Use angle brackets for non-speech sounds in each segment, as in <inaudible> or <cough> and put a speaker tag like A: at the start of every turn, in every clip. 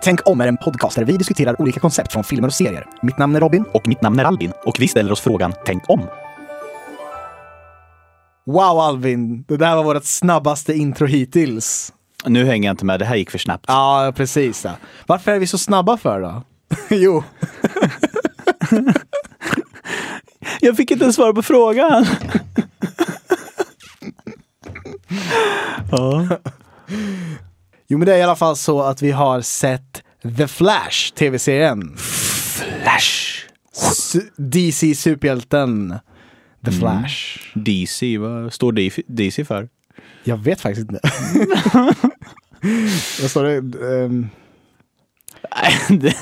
A: Tänk om är en podcast där vi diskuterar olika koncept från filmer och serier. Mitt namn är Robin.
B: Och mitt namn är Albin och vi ställer oss frågan Tänk om.
A: Wow Alvin, det där var vårt snabbaste intro hittills.
B: Nu hänger jag inte med, det här gick för snabbt.
A: Ja, precis. Ja. Varför är vi så snabba för då? <laughs> jo. <laughs>
B: Jag fick inte svara på frågan. <laughs> ja.
A: Jo men det är i alla fall så att vi har sett The Flash, tv-serien.
B: Flash.
A: Su- DC superhjälten The Flash.
B: DC, vad står DC för?
A: Jag vet faktiskt inte. <laughs> Vad står det? <laughs>
B: Det-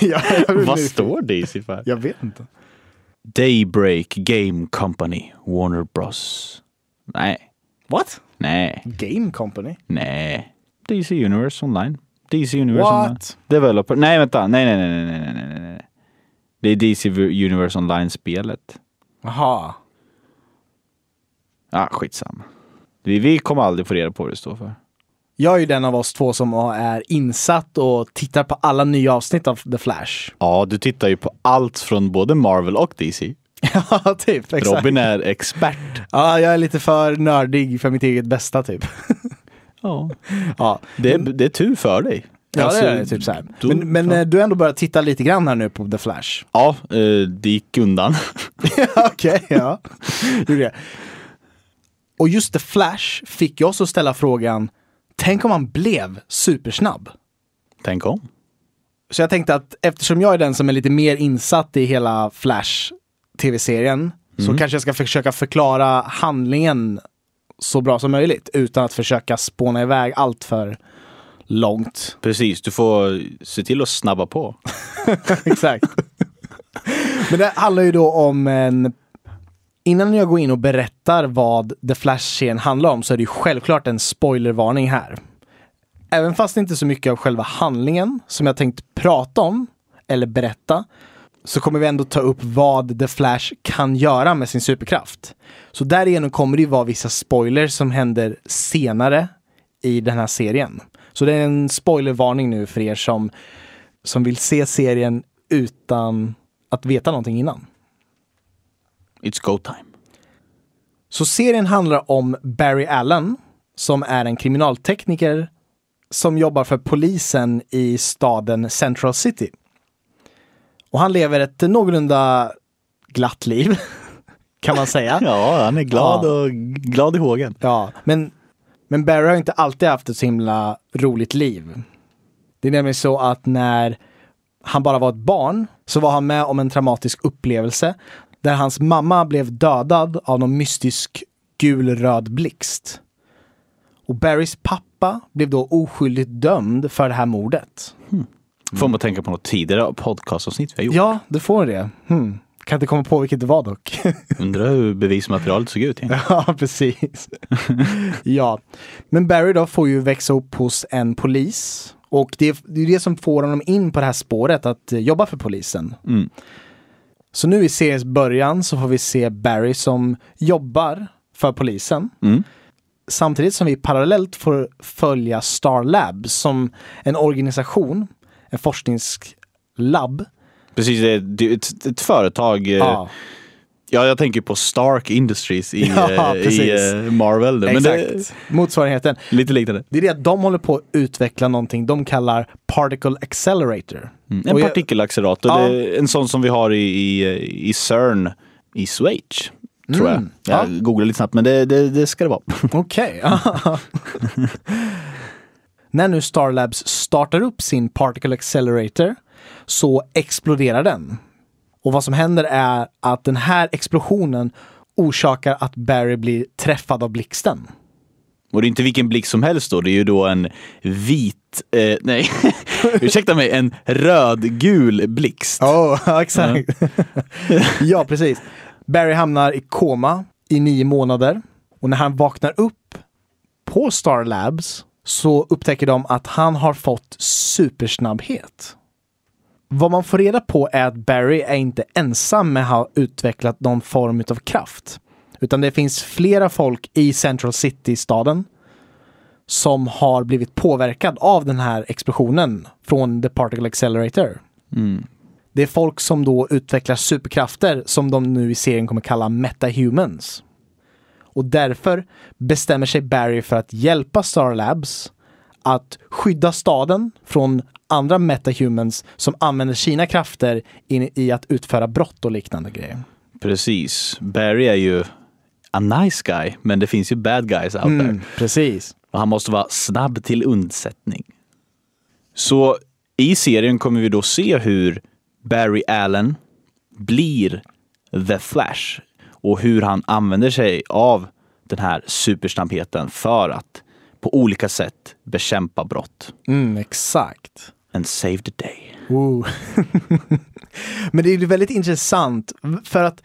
A: jag, jag,
B: vad står DC för?
A: Jag vet inte.
B: Daybreak Game Company, Warner Bros. Nej,
A: What?
B: nej,
A: Game Company?
B: nej. DC Universe Online. DC Universe Online.
A: What?
B: Developer. Nej, vänta. Nej, nej, nej, nej, nej, nej, nej, nej. Det är DC Universe Online-spelet.
A: Jaha.
B: Ja, ah, skitsamma. Vi, vi kommer aldrig få reda på vad det står för.
A: Jag är ju den av oss två som är insatt och tittar på alla nya avsnitt av The Flash.
B: Ja, du tittar ju på allt från både Marvel och DC. <laughs>
A: Ja, typ. Exakt.
B: Robin är expert.
A: Ja, jag är lite för nördig för mitt eget bästa typ. <laughs>
B: Ja,
A: Ja,
B: det är, det är tur för dig.
A: ja
B: Alltså,
A: det är det. Typ så här.
B: då-
A: Men, men
B: ja.
A: eh, du har ändå börjat titta lite grann här nu på The Flash.
B: Ja, eh, det gick undan. <laughs>
A: Okej, ja. Gjorde. Och just The Flash fick jag också ställa frågan, tänk om han blev supersnabb?
B: Tänk om.
A: Så jag tänkte att eftersom jag är den som är lite mer insatt i hela Flash tv-serien så kanske jag ska försöka förklara handlingen så bra som möjligt utan att försöka spåna iväg allt för långt. <laughs>
B: Precis, du får se till att snabba på.
A: Exakt. Men det handlar ju då om en... Innan jag går in och berättar vad The Flash-serien handlar om så är det ju självklart en spoilervarning här. Även fast det inte är så mycket av själva handlingen som jag tänkt prata om eller berätta så kommer vi ändå ta upp vad The Flash kan göra med sin superkraft. Så därigenom kommer det ju vara vissa spoilers som händer senare i den här serien. Så det är en spoilervarning nu för er som, som vill se serien utan att veta någonting innan.
B: It's go time.
A: Så serien handlar om Barry Allen som är en kriminaltekniker som jobbar för polisen i staden Central City. Och han lever ett någorlunda glatt liv, <laughs> kan man säga.
B: Ja, han är glad
A: Ja.
B: och glad i hågen.
A: Ja, men, men Barry har inte alltid haft ett så himla roligt liv. Det är nämligen så att när han bara var ett barn så var han med om en traumatisk upplevelse där hans mamma blev dödad av någon mystisk gul-röd blixt. Och Barrys pappa blev då oskyldigt dömd för det här mordet.
B: Får man tänka på något tidigare podcastavsnitt vi har gjort.
A: Ja, det får det. Hmm. Kan inte komma på vilket det var dock. <laughs>
B: Undrar hur bevismaterialet såg ut egentligen.
A: Ja, precis. <laughs> ja, men Barry då får ju växa upp hos en polis. Och det är det, är det som får honom in på det här spåret att jobba för polisen.
B: Mm.
A: Så nu i seriens början så får vi se Barry som jobbar för polisen.
B: Mm.
A: Samtidigt som vi parallellt får följa Star Labs som en organisation, en forskningslabb.
B: Precis, det är- ett, ett företag. eh,
A: Ja,
B: Ja, jag tänker på Stark Industries i, <laughs>
A: Ja,
B: eh, i eh, Marvel. Men
A: exakt.
B: det
A: Motsvarigheten.
B: lite liknande.
A: Det är det att de håller på att utveckla någonting de kallar Particle Accelerator.
B: Mm. En
A: jag-
B: partikelaccelerator.
A: Ja.
B: En sån som vi har i, i, i CERN i Schweiz. Tror jag.
A: Mm,
B: Jag
A: ja.
B: googlade lite snabbt men det, det, det ska det vara.
A: Okej. <laughs> <laughs> När nu Star Labs startar upp sin Particle Accelerator så exploderar den. Och vad som händer är att den här explosionen orsakar att Barry blir träffad av blixten.
B: Och det är inte vilken blixt som helst då. Det är ju då en vit, eh, nej, <laughs> ursäkta mig, en rödgul blixt.
A: Oh, <laughs> exakt. ja, precis. Barry hamnar i koma i nio månader och när han vaknar upp på Star Labs så upptäcker de att han har fått supersnabbhet. Vad man får reda på är att Barry är inte ensam med att ha utvecklat någon form av kraft. Utan det finns flera folk i Central City-staden som har blivit påverkad av den här explosionen från The Particle Accelerator.
B: Mm.
A: Det är folk som då utvecklar superkrafter som de nu i serien kommer kalla metahumans. Och därför bestämmer sig Barry för att hjälpa Star Labs att skydda staden från andra metahumans som använder sina krafter in i att utföra brott och liknande grejer.
B: Precis. Barry är ju a nice guy, men det finns ju bad guys out there.
A: Mm, precis.
B: Och han måste vara snabb till undsättning. Så i serien kommer vi då se hur Barry Allen blir The Flash och hur han använder sig av den här supersnabbheten för att på olika sätt bekämpa brott.
A: Mm, exakt.
B: And save the day.
A: Ooh. <laughs> Men det är väldigt intressant för att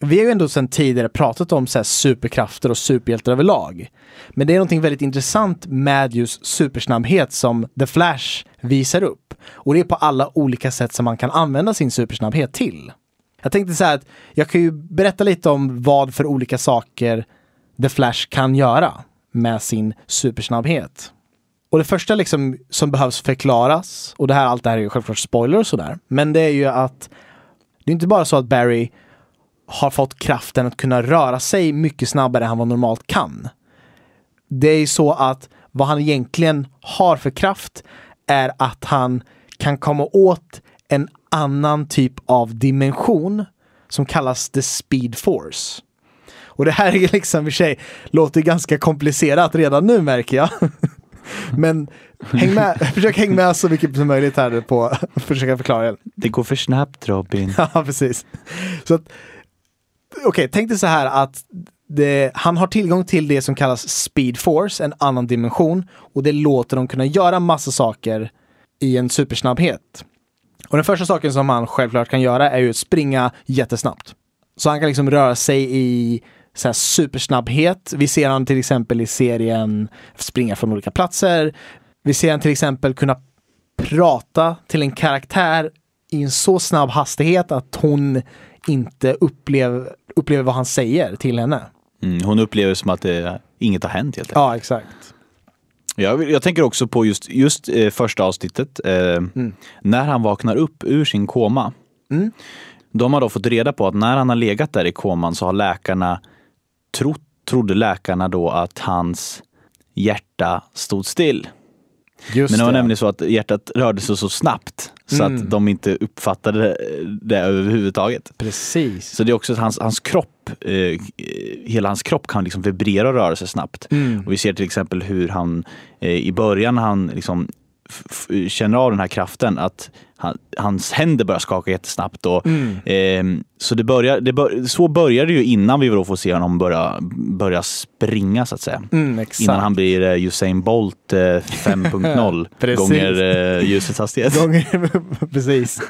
A: vi har ju ändå sedan tidigare pratat om så superkrafter och superhjältar överlag. Men det är någonting väldigt intressant med just supersnabbhet som The Flash visar upp. Och det är på alla olika sätt som man kan använda sin supersnabbhet till. Jag tänkte så här att jag kan ju berätta lite om vad för olika saker The Flash kan göra med sin supersnabbhet. Och det första liksom som behövs förklaras, och det här, allt det här är ju självklart spoiler och sådär, men det är ju att det är inte bara så att Barry har fått kraften att kunna röra sig mycket snabbare än vad normalt kan. Det är ju så att vad han egentligen har för kraft är att han kan komma åt en annan typ av dimension som kallas the speed force. Och det här är liksom i sig låter ganska komplicerat redan nu märker jag. <laughs> Men häng med, <laughs> försök hänga med så mycket som möjligt här på att <laughs> försöka förklara det.
B: Det går för snabbt Robin.
A: Ja, precis. Så att, Okej, tänk dig så här att det, han har tillgång till det som kallas speed force, en annan dimension. Och det låter dem kunna göra massa saker i en supersnabbhet. Och den första saken som han självklart kan göra är ju att springa jättesnabbt. Så han kan liksom röra sig i så supersnabbhet. Vi ser han till exempel i serien springa från olika platser. Vi ser han till exempel kunna prata till en karaktär i en så snabb hastighet att hon inte upplever, upplever vad han säger till henne.
B: Mm, hon upplever som att det, inget har hänt helt enkelt.
A: Ja, exakt.
B: Jag, jag tänker också på just, just eh, första avsnittet, eh, när han vaknar upp ur sin koma.
A: Mm.
B: De har då fått reda på att när han har legat där i koman så har läkarna trott, trodde läkarna då att hans hjärta stod still.
A: Just
B: Men det var
A: det.
B: nämligen så att hjärtat rörde sig så snabbt så
A: Mm.
B: att de inte uppfattade det överhuvudtaget.
A: Precis.
B: Så det är också att hans, hans kropp, eh, hela hans kropp kan liksom vibrera och röra sig snabbt.
A: Mm.
B: Och vi ser till exempel hur han eh, i början han liksom känner av den här kraften att han, hans händer börjar skaka jättesnabbt. Och,
A: Mm.
B: ehm, så det börjar, det bör, så börjar det ju innan vi då får se honom börja, börja springa så att säga.
A: Mm.
B: Innan han blir eh, Usain Bolt eh, 5.0 <laughs>
A: Precis.
B: gånger eh, ljusets hastighet. <laughs>
A: Gånger, <laughs> precis.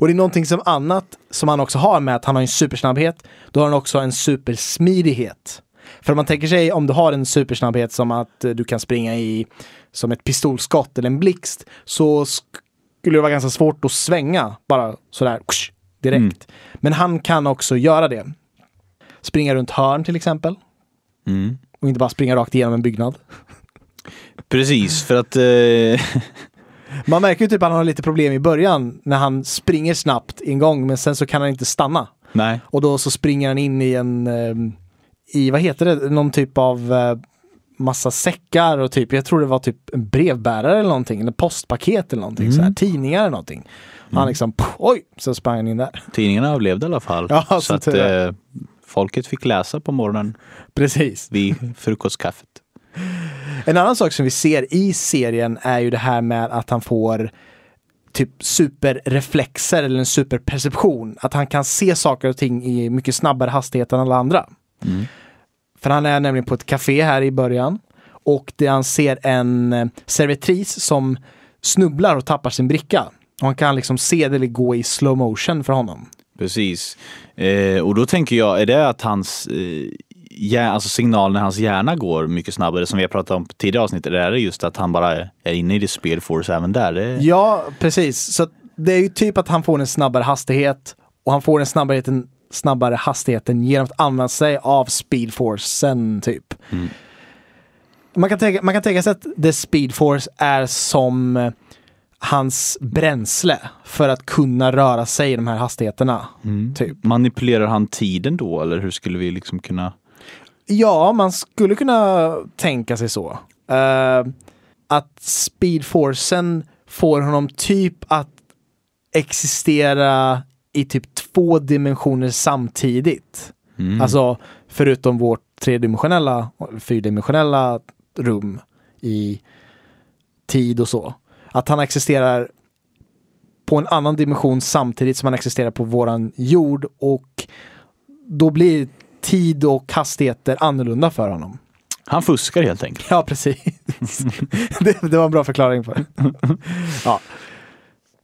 A: Och det är någonting som annat som han också har med att han har en supersnabbhet. Då har han också en supersmidighet. För om man tänker sig om du har en supersnabbhet som att eh, du kan springa i som ett pistolskott eller en blixt så skulle det vara ganska svårt att svänga bara sådär direkt.
B: Mm.
A: Men han kan också göra det. Springa runt hörn till exempel.
B: Mm.
A: Och inte bara springa rakt igenom en byggnad.
B: Precis, för att eh, <laughs>
A: Man märker ju typ att han har lite problem i början när han springer snabbt en gång men sen så kan han inte stanna.
B: nej,
A: Och då så springer han in i en, ehm, i vad heter det, någon typ av eh, massa säckar och typ, jag tror det var typ en brevbärare eller någonting, eller postpaket eller någonting, så här, tidningar eller någonting. Han liksom, pff, oj, så sprang han in där.
B: tidningarna överlevde i alla fall.
A: Ja,
B: så
A: så
B: att eh, folket fick läsa på morgonen
A: Precis.
B: vid frukostkaffet.
A: En annan sak som vi ser i serien är ju det här med att han får typ superreflexer eller en superperception. Att han kan se saker och ting i mycket snabbare hastighet än alla andra.
B: Mm.
A: För han är nämligen på ett café här i början. Och det han ser en eh, servitris som snubblar och tappar sin bricka. Och han kan liksom se det gå i slow motion för honom.
B: Precis. Eh, och då tänker jag, är det att hans eh, hjär, alltså signalen i hans hjärna går mycket snabbare som vi har pratat om tidigare avsnitt? Eller är det just att han bara är inne i det speed force även där? Det,
A: Ja, precis. Så det är ju typ att han får en snabbare hastighet och han får den snabbheten, snabbare hastigheten genom att använda sig av speedforcen typ. Man, kan tänka, man kan tänka sig att the speedforce är som eh, hans bränsle för att kunna röra sig i de här hastigheterna. Typ.
B: Manipulerar han tiden då eller hur skulle vi liksom kunna?
A: Ja, man skulle kunna tänka sig så. Eh, att speedforcen får honom typ att existera i typ två dimensioner samtidigt.
B: Mm.
A: Alltså förutom vårt tredimensionella, fyrdimensionella rum i tid och så. Att han existerar på en annan dimension samtidigt som han existerar på våran jord och då blir tid och hastigheter annorlunda för honom.
B: Han fuskar helt enkelt.
A: Ja, precis. <laughs> det, det var en bra förklaring på det. <laughs> ja.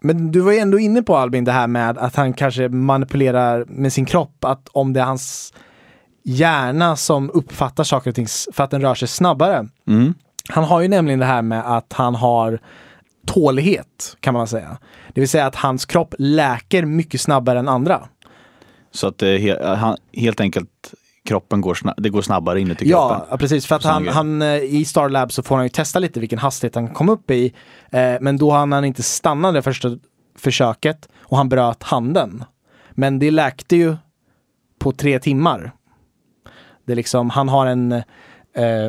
A: Men du var ju ändå inne på Albin, det här med att han kanske manipulerar med sin kropp. Att om det är hans hjärna som uppfattar saker och ting för att den rör sig snabbare.
B: Mm.
A: Han har ju nämligen det här med att han har tålighet, kan man säga. Det vill säga att hans kropp läker mycket snabbare än andra.
B: Så att det he- han, helt enkelt kroppen går, sna- det går snabbare inuti kroppen.
A: ja, precis. För att han, han, eh, i Starlab så får han ju testa lite vilken hastighet han kom upp i. Eh, men då hann han inte stanna det första försöket och han bröt handen. Men det läkte ju på tre timmar. Det är liksom, han har en eh,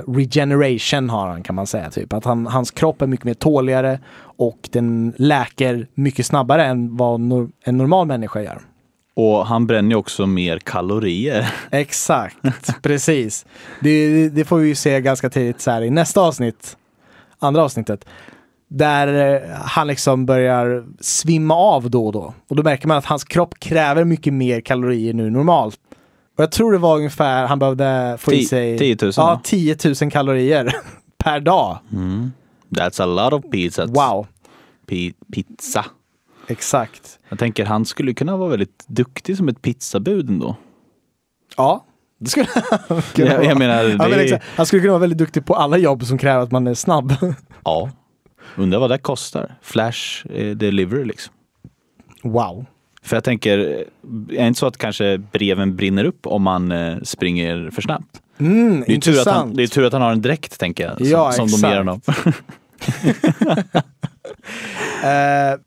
A: regeneration har han kan man säga. Typ. Att han, hans kropp är mycket mer tåligare och den läker mycket snabbare än vad nor- en normal människa gör.
B: Och han bränner ju också mer kalorier. <laughs>
A: Exakt, precis. Det, det får vi ju se ganska tidigt så här i nästa avsnitt, andra avsnittet. Där eh, han liksom börjar svimma av då och då. Och då märker man att hans kropp kräver mycket mer kalorier nu normalt. Och jag tror det var ungefär, han behövde få i sig
B: 10 000,
A: ja,
B: va?
A: 10 000 kalorier <laughs> per dag.
B: That's a lot of pizzas.
A: Wow,
B: Pi- pizza.
A: Exakt.
B: Jag tänker han skulle kunna vara väldigt duktig som ett pizzabud ändå.
A: Ja, det skulle han <laughs> kunna
B: Jag, jag menar,
A: Ja, men
B: är.
A: Han skulle kunna vara väldigt duktig på alla jobb som kräver att man är snabb. <laughs>
B: ja. Undrar vad det kostar. Flash eh, delivery liksom.
A: Wow.
B: För jag tänker, är det inte så att kanske breven brinner upp om man eh, springer för snabbt?
A: Mm,
B: Det är, ju tur att han,
A: intressant.
B: det är tur att han har en dräkt tänker jag. Som,
A: Ja,
B: som de ger honom. <laughs>
A: Eh,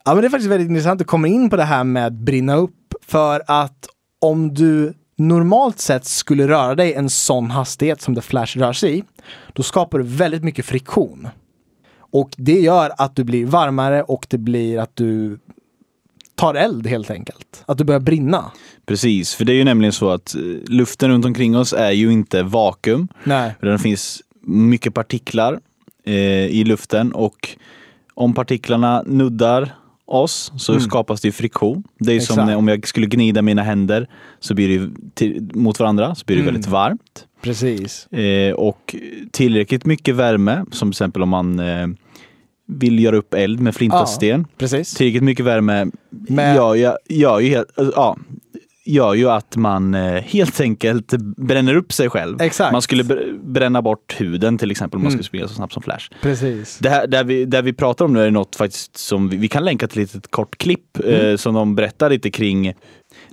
A: ja, men det är faktiskt väldigt intressant att komma in på det här med brinna upp. För att om du normalt sett skulle röra dig en sån hastighet som The Flash rör sig i, då skapar du väldigt mycket friktion. Och det gör att du blir varmare och det blir att du tar eld helt enkelt. Att du börjar brinna.
B: Precis, för det är ju nämligen så att eh, luften runt omkring oss är ju inte vakuum.
A: Nej.
B: Det finns mycket partiklar eh, i luften och om partiklarna nuddar oss så
A: Mm.
B: skapas det ju friktion. Det är som
A: Exakt.
B: när, om jag skulle gnida mina händer så blir det till, mot varandra så blir det
A: Mm.
B: väldigt varmt.
A: Precis.
B: Eh, och tillräckligt mycket värme, som till exempel om man eh, vill göra upp eld med flintasten.
A: Precis.
B: Tillräckligt mycket värme
A: Med-
B: gör, ju, helt- ja, gör ju att man eh, helt enkelt bränner upp sig själv.
A: Exakt.
B: Man skulle br- bränna bort huden till exempel om man
A: Mm.
B: skulle springa så snabbt som Flash.
A: Precis.
B: Det här, där, vi, där vi pratar om nu är något faktiskt som vi, vi kan länka till ett litet kort klipp
A: Mm.
B: eh, som de berättar lite kring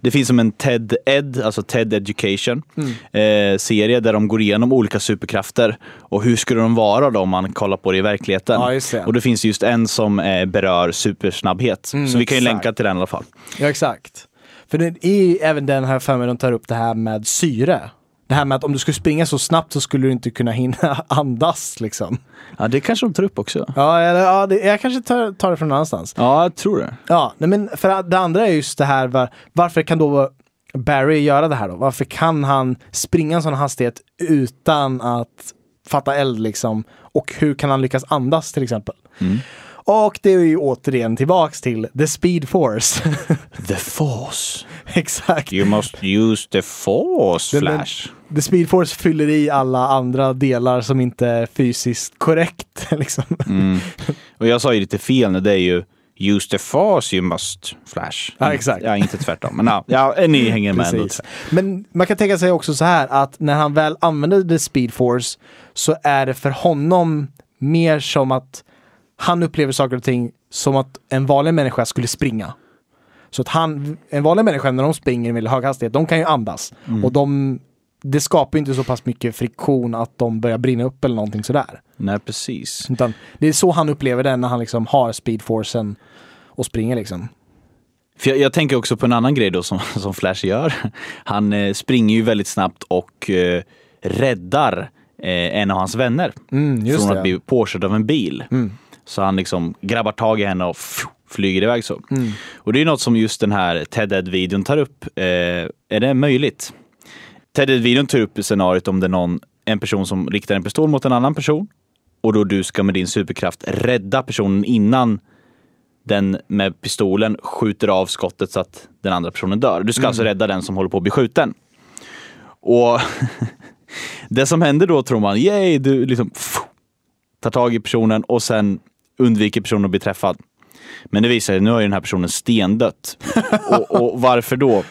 B: det finns som en TED Ed, alltså TED Education,
A: Mm.
B: eh, serie där de går igenom olika superkrafter och hur skulle de vara då om man kollar på det i verkligheten.
A: Ja, det.
B: Och det finns just en som eh, berör supersnabbhet.
A: Mm,
B: så vi kan ju
A: exakt.
B: länka till den i alla fall.
A: Ja, exakt. För det är även den här för mig de tar upp det här med syre. Det här med att om du skulle springa så snabbt så skulle du inte kunna hinna <laughs> andas liksom.
B: Ja, det kanske de tar upp också.
A: Ja, eller, ja det, jag kanske tar, tar det från någon annanstans.
B: Ja, jag tror det.
A: Ja, nej, men för det andra är just det här var, varför kan då Barry göra det här då? Varför kan han springa en sån hastighet utan att fatta eld liksom? Och hur kan han lyckas andas till exempel?
B: Mm.
A: Och det är ju återigen tillbaks till the speed force. <laughs>
B: The Force.
A: Exakt.
B: You must use the Force,
A: men-
B: Flash.
A: The Speed Force fyller i alla andra delar som inte är fysiskt korrekt. <laughs> Liksom.
B: Mm. Och jag sa ju lite fel nu, det är ju Use the force you must flash.
A: Ja, exakt.
B: Ja, inte tvärtom. Men ja, ja ni hänger med ändå.
A: Men man kan tänka sig också så här att när han väl använder The Speed Force så är det för honom mer som att han upplever saker och ting som att en vanlig människa skulle springa. Så att han, en vanlig människa när de springer väldigt hög hastighet, de kan ju andas. Och de det skapar inte så pass mycket friktion att de börjar brinna upp eller någonting sådär.
B: Nej, precis.
A: Utan det är så han upplever det när han liksom har speedforcen och springer liksom.
B: För jag, jag tänker också på en annan grej då som, som Flash gör. Han eh, springer ju väldigt snabbt och eh, räddar eh, en av hans vänner
A: Mm,
B: från
A: det.
B: att bli påkörd av en bil.
A: Mm.
B: Så han liksom grabbar tag i henne och flyger iväg så.
A: Mm.
B: Och det är något som just den här Ted Ed-videon tar upp. Eh, är det möjligt? Ted Ed-videon tar upp scenariot om det är någon, en person som riktar en pistol mot en annan person och då du ska med din superkraft rädda personen innan den med pistolen skjuter av skottet så att den andra personen dör. Du ska alltså rädda den som håller på att bli skjuten. Och <laughs> det som händer då tror man, yay, du liksom tar tag i personen och sen undviker personen att bli träffad. Men det visar sig, nu har ju den här personen stendött. <laughs> och, och varför då?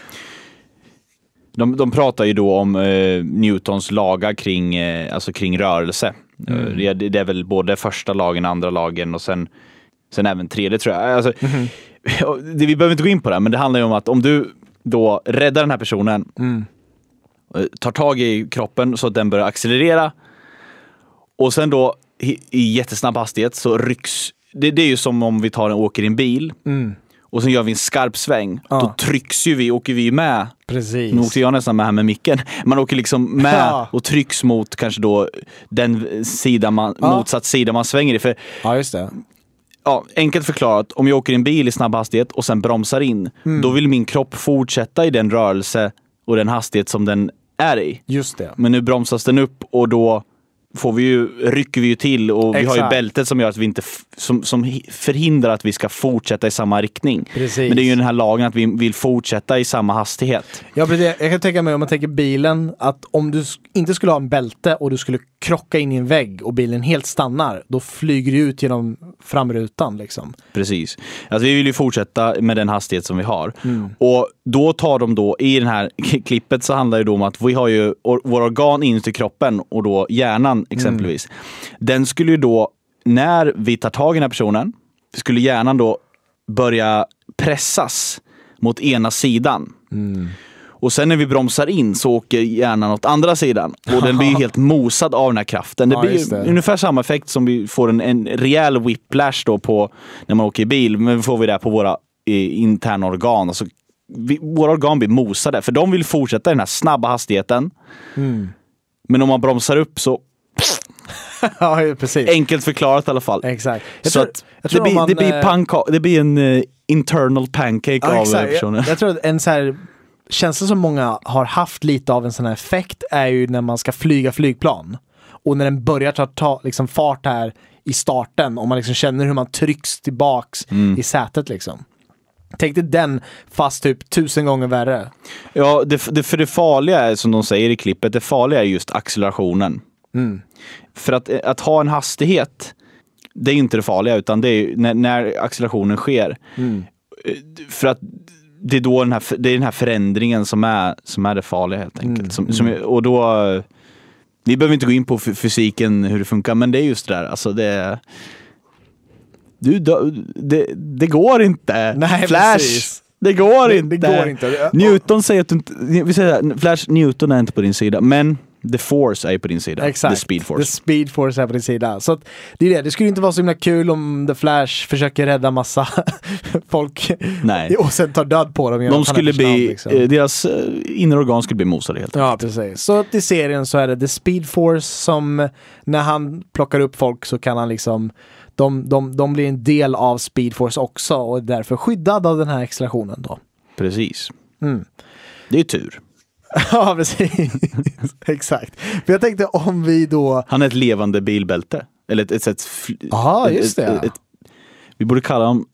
B: De, de pratar ju då om eh, Newtons lagar kring, eh, alltså kring rörelse. Eh, Det, det är väl både första lagen, andra lagen och sen, sen även tredje tror jag. Alltså, <laughs> det, vi behöver inte gå in på det, men det handlar ju om att om du då räddar den här personen, eh, tar tag i kroppen så att den börjar accelerera och sen då i, jättesnabb hastighet så rycks, det, det är ju som om vi tar en, åker i en bil och sen gör vi en skarp sväng.
A: Ja.
B: Då trycks ju vi, åker vi med
A: Precis.
B: nu åkte jag nästan med här med micken. Man åker liksom med
A: Ja.
B: och trycks mot kanske då den sida man,
A: Ja.
B: motsatt sida man svänger i. För
A: Ja, just det.
B: ja, enkelt förklarat, om jag åker i en bil i snabb hastighet och sen bromsar in,
A: Mm.
B: då vill min kropp fortsätta i den rörelse och den hastighet som den är i.
A: Just det.
B: Men nu bromsas den upp och då får vi ju, rycker vi ju till och vi har ju
A: Exakt.
B: bältet som gör att vi inte som, som hi- förhindrar att vi ska fortsätta i samma riktning.
A: Precis.
B: Men det är ju den här lagen att vi vill fortsätta i samma hastighet.
A: Ja. Jag kan tänka mig om man tänker bilen, att om du inte skulle ha en bälte och du skulle krocka in i en vägg och bilen helt stannar, då flyger du ut genom framrutan liksom.
B: Precis. Alltså vi vill ju fortsätta med den hastighet som vi har.
A: Mm.
B: Och då tar de då, i det här <laughs> klippet så handlar det då om att vi har ju våra organ inuti kroppen och då hjärnan exempelvis. Den skulle ju då, när vi tar tag i den här personen, skulle hjärnan då börja pressas mot ena sidan. Och sen när vi bromsar in så åker hjärnan åt andra sidan och den blir <laughs> helt mosad av den här kraften. Det blir
A: det.
B: ungefär samma effekt som vi får en, en rejäl whiplash då på när man åker i bil, men får vi det på våra eh, interna organ. Alltså, vi, våra organ blir mosade, för de vill fortsätta i den här snabba hastigheten.
A: Mm.
B: Men om man bromsar upp så, <laughs>
A: ja, precis.
B: enkelt förklarat i alla fall.
A: Exakt. Jag
B: så
A: tror, jag
B: det,
A: tror om
B: blir,
A: man,
B: det, blir
A: eh,
B: panka- det blir en eh, internal pancake
A: Ja,
B: av eh,
A: exakt.
B: personen.
A: Jag, jag tror att en så här känsla som många har haft lite av en sån här effekt är ju när man ska flyga flygplan. Och när den börjar ta, ta liksom fart här i starten och man liksom känner hur man trycks tillbaks
B: Mm.
A: i sätet liksom. Tänk dig den fast typ tusen gånger värre.
B: Ja, det, det, för det farliga är som de säger i klippet, det farliga är just accelerationen.
A: Mm.
B: För att, eh, att ha en hastighet, det är inte det farliga, utan det är när, när accelerationen sker.
A: Mm.
B: Eh, För att det är då den här, det är den här förändringen som är, som är det farliga helt enkelt.
A: Mm,
B: Som, som, och då, vi behöver inte gå in på fysiken, hur det funkar, men det är just det där, alltså det du, det, det går inte.
A: Nej,
B: Flash!
A: precis.
B: Det går
A: Det-
B: inte.
A: det går inte.
B: Newton säger att du inte, vi säger här, Flash, Newton är inte på din sida, men the force är ju på din sida.
A: Exakt.
B: The speed force.
A: The speed force är på din sida. Så det är det. Det skulle inte vara så himla kul om The Flash försöker rädda massa <laughs> folk
B: Nej.
A: och sen tar död på dem.
B: De skulle bli,
A: liksom.
B: eh, deras eh, inre organ skulle bli mosade helt
A: Ja, precis. Så i serien så är det The Speed Force som när han plockar upp folk så kan han liksom de, de, de blir en del av Speed Force också och är därför skyddad av den här accelerationen då.
B: Precis.
A: Mm.
B: Det är tur. <laughs>
A: ja, precis. <laughs> Exakt. För jag tänkte om vi då...
B: Han är ett levande bilbälte. Eller ett, ett, ett,
A: just det.
B: ett- vi borde kalla dem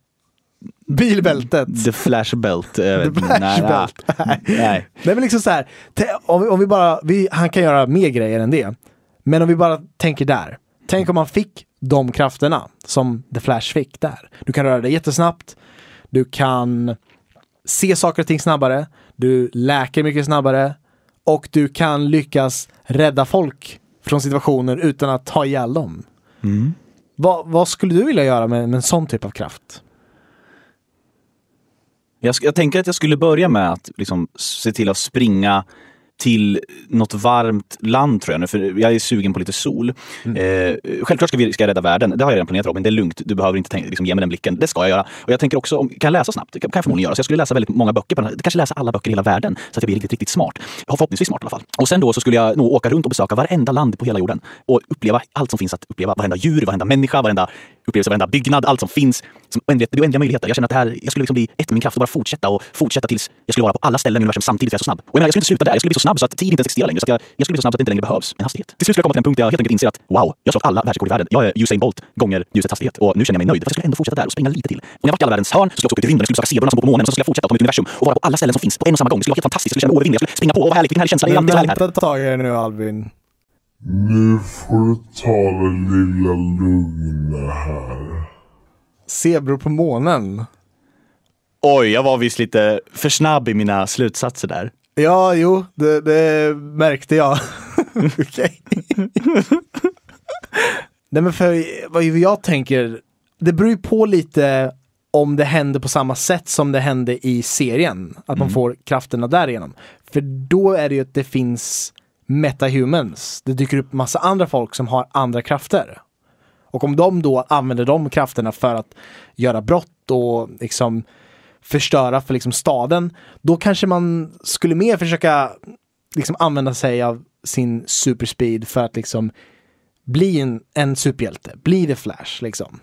A: Bilbältet.
B: The Flash Belt. Jag vet
A: The
B: inte.
A: Flash
B: nej. Nej. nej.
A: Men liksom så här, om, vi- om vi bara, vi, han kan göra mer grejer än det. Men om vi bara tänker där. Tänk om man fick de krafterna som The Flash fick där. Du kan röra dig jättesnabbt. Du kan se saker och ting snabbare. Du läker mycket snabbare. Och du kan lyckas rädda folk från situationer utan att ta ihjäl dem.
B: Mm.
A: Vad, vad skulle du vilja göra med, med en sån typ av kraft?
B: Jag, jag tänker att jag skulle börja med att liksom se till att springa till något varmt land tror jag nu, för jag är sugen på lite sol.
A: Mm.
B: Eh, självklart ska, vi, ska jag rädda världen. Det har jag redan planerat Robin. Det är lugnt. Du behöver inte tänka, liksom, ge mig den blicken. Det ska jag göra. Och jag tänker också, om, kan jag läsa snabbt? Det kan, jag förmodligen göra. Så jag skulle läsa väldigt många böcker. På den här. Kanske läsa alla böcker i hela världen. Så att jag blir riktigt, riktigt smart. Förhoppningsvis smart i alla fall. Och sen då så skulle jag nog åka runt och besöka varenda land på hela jorden. Och uppleva allt som finns att uppleva. Varenda djur, varenda människa, varenda upplevelse, varenda byggnad. Allt som finns. Som oändligt, det är oändliga möjligheter. Jag känner att det här, jag skulle liksom bli ett med min kraft och bara fortsätta och fortsätta tills jag skulle vara på alla ställen i universum samtidigt för jag är så snabb. Och jag, menar, jag skulle inte sluta där. Jag skulle bli så snabb så att tid inte existerar längre. Så att jag, jag skulle bli så snabb så att det inte längre behövs en hastighet. Till slut skulle jag komma till en punkt där jag helt enkelt inser att wow, jag har slagit alla världsrekord i världen. Jag är Usain Bolt gånger ljusets hastighet och nu känner jag mig nöjd. För jag skulle ändå fortsätta där och springa lite till. Och när jag varit i alla världens hörn så skulle jag också åka i rymden, jag skulle besöka zebrorna som bor på månen så skulle jag fortsätta ta i universum och vara på alla ställen som finns på en och samma gång. Det skulle vara helt fantastiskt. Jag skulle känna mig oövervinnelig. Jag skulle springa på. Vad härligt, vilken härlig känsla.
A: Men vänta ett tag här nu Albin.
C: Nu får du ta det lilla lugna här.
A: Zebror på månen.
B: Oj, jag var visst lite för snabb i mina slutsatser där.
A: Ja, jo, det, det märkte jag. <laughs> Okej. Nej men för vad jag tänker, det beror ju på lite om det händer på samma sätt som det hände i serien. Att man får krafterna därigenom. För då är det ju att det finns metahumans. Det dyker upp massa andra folk som har andra krafter. Och om de då använder de krafterna för att göra brott och liksom förstöra för liksom staden, då kanske man skulle mer försöka liksom använda sig av sin superspeed för att liksom bli en, en superhjälte, bli The Flash liksom.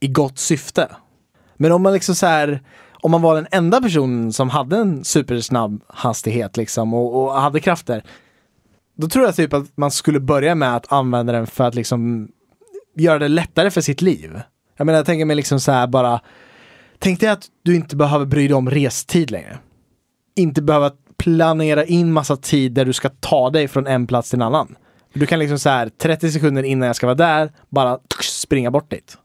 A: I gott syfte. Men om man liksom så här, om man var den enda personen som hade en supersnabb hastighet liksom och, och hade krafter, då tror jag typ att man skulle börja med att använda den för att liksom göra det lättare för sitt liv. Jag menar, jag tänker mig liksom så här bara, tänk dig att du inte behöver bry dig om restid längre. Inte behöva planera in massa tid där du ska ta dig från en plats till en annan. Du kan liksom så här 30 sekunder innan jag ska vara där, bara springa bort dit.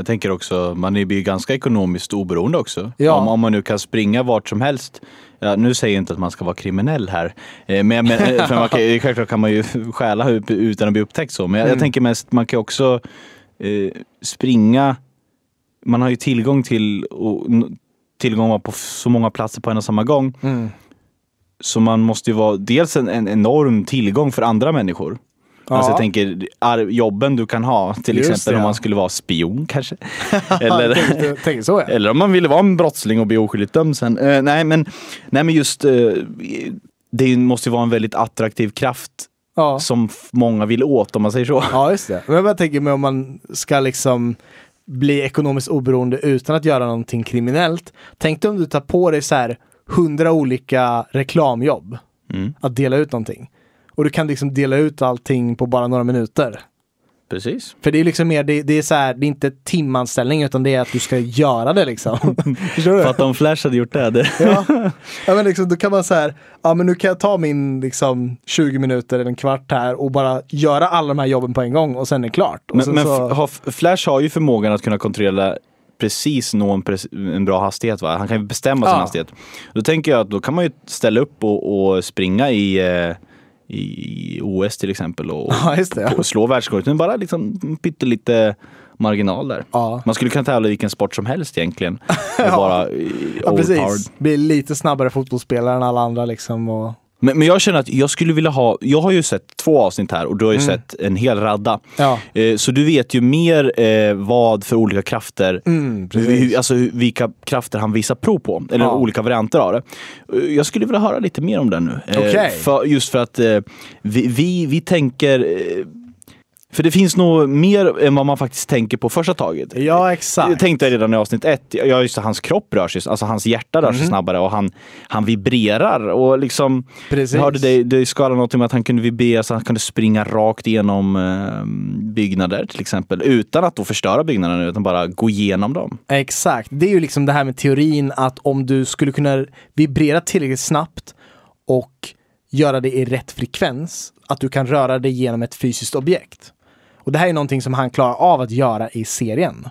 B: Jag tänker också, man är ju ganska ekonomiskt oberoende också.
A: Ja.
B: Om, om man nu kan springa vart som helst. Ja, nu säger jag inte att man ska vara kriminell här. Eh, Men, men eh, för man kan, <laughs> självklart kan man ju stjäla ut- utan att bli upptäckt så. Men jag,
A: Mm.
B: jag tänker mest, man kan också eh, springa. Man har ju tillgång till och, tillgång på så många platser på en och samma gång.
A: Mm.
B: Så man måste ju vara dels en, en enorm tillgång för andra människor. Alltså jag tänker jobben du kan ha, till
A: Just
B: exempel
A: det,
B: om
A: ja.
B: man skulle vara spion kanske. <laughs> Eller,
A: Tänk, tänk så ja.
B: eller om man ville vara en brottsling och bli oskyldigt dömd sen. Eh, nej, men, nej men just eh, det måste ju vara en väldigt attraktiv kraft
A: ja.
B: som många vill åt om man säger så. <laughs>
A: Ja, just det. Men jag tänker mig om man ska liksom bli ekonomiskt oberoende utan att göra någonting kriminellt. Tänk dig om du tar på dig så här hundra olika reklamjobb.
B: Mm.
A: Att dela ut någonting. Och du kan liksom dela ut allting på bara några minuter.
B: Precis.
A: För det är liksom mer, det, det är så här, det är inte timanställning utan det är att du ska göra det liksom. <laughs> Förstår du?
B: För att om Flash hade gjort det. <laughs>
A: Ja. ja men liksom, då kan man så här, ja men nu kan jag ta min liksom 20 minuter eller en kvart här och bara göra alla de här jobben på en gång och sen är det klart. Och
B: men men
A: så,
B: har, Flash har ju förmågan att kunna kontrollera precis nå en, en bra hastighet. Va? Han kan ju bestämma sin
A: Ja.
B: hastighet. Då tänker jag att då kan man ju ställa upp och, och springa i, eh, i OS till exempel och, <laughs>
A: Ja, det, ja.
B: och slå världsrekordet. Men bara liksom pyttelite marginal där.
A: Ja.
B: Man skulle kunna tävla i vilken sport som helst egentligen. <laughs> Och
A: Ja.
B: bara eh,
A: ja precis, bli lite snabbare fotbollsspelare än alla andra liksom. Och,
B: Men, men jag känner att jag skulle vilja ha, jag har ju sett två avsnitt här och du har ju sett en hel radda.
A: ja.
B: Eh, så du vet ju mer eh, vad för olika krafter,
A: Mm,
B: hur,
A: precis.
B: alltså hur- vilka krafter han visar prov på. Eller
A: Ja.
B: olika varianter av det. Eh, Jag skulle vilja höra lite mer om det nu. Eh,
A: Okej.
B: för, just för att eh, vi, vi, vi tänker eh, för det finns nog mer än vad man faktiskt tänker på första taget.
A: Ja, exakt.
B: Jag tänkte redan i avsnitt ett, ja just det, hans kropp rör sig, alltså hans hjärta rör sig
A: Mhm.
B: snabbare och han, han vibrerar och liksom
A: Precis.
B: jag hörde dig, dig skala någonting med att han kunde vibrera så han kunde springa rakt igenom eh, byggnader till exempel utan att då förstöra byggnaderna utan bara gå igenom dem.
A: Exakt, det är ju liksom det här med teorin att om du skulle kunna vibrera tillräckligt snabbt och göra det i rätt frekvens, att du kan röra dig genom ett fysiskt objekt. Och det här är någonting som han klarar av att göra i serien.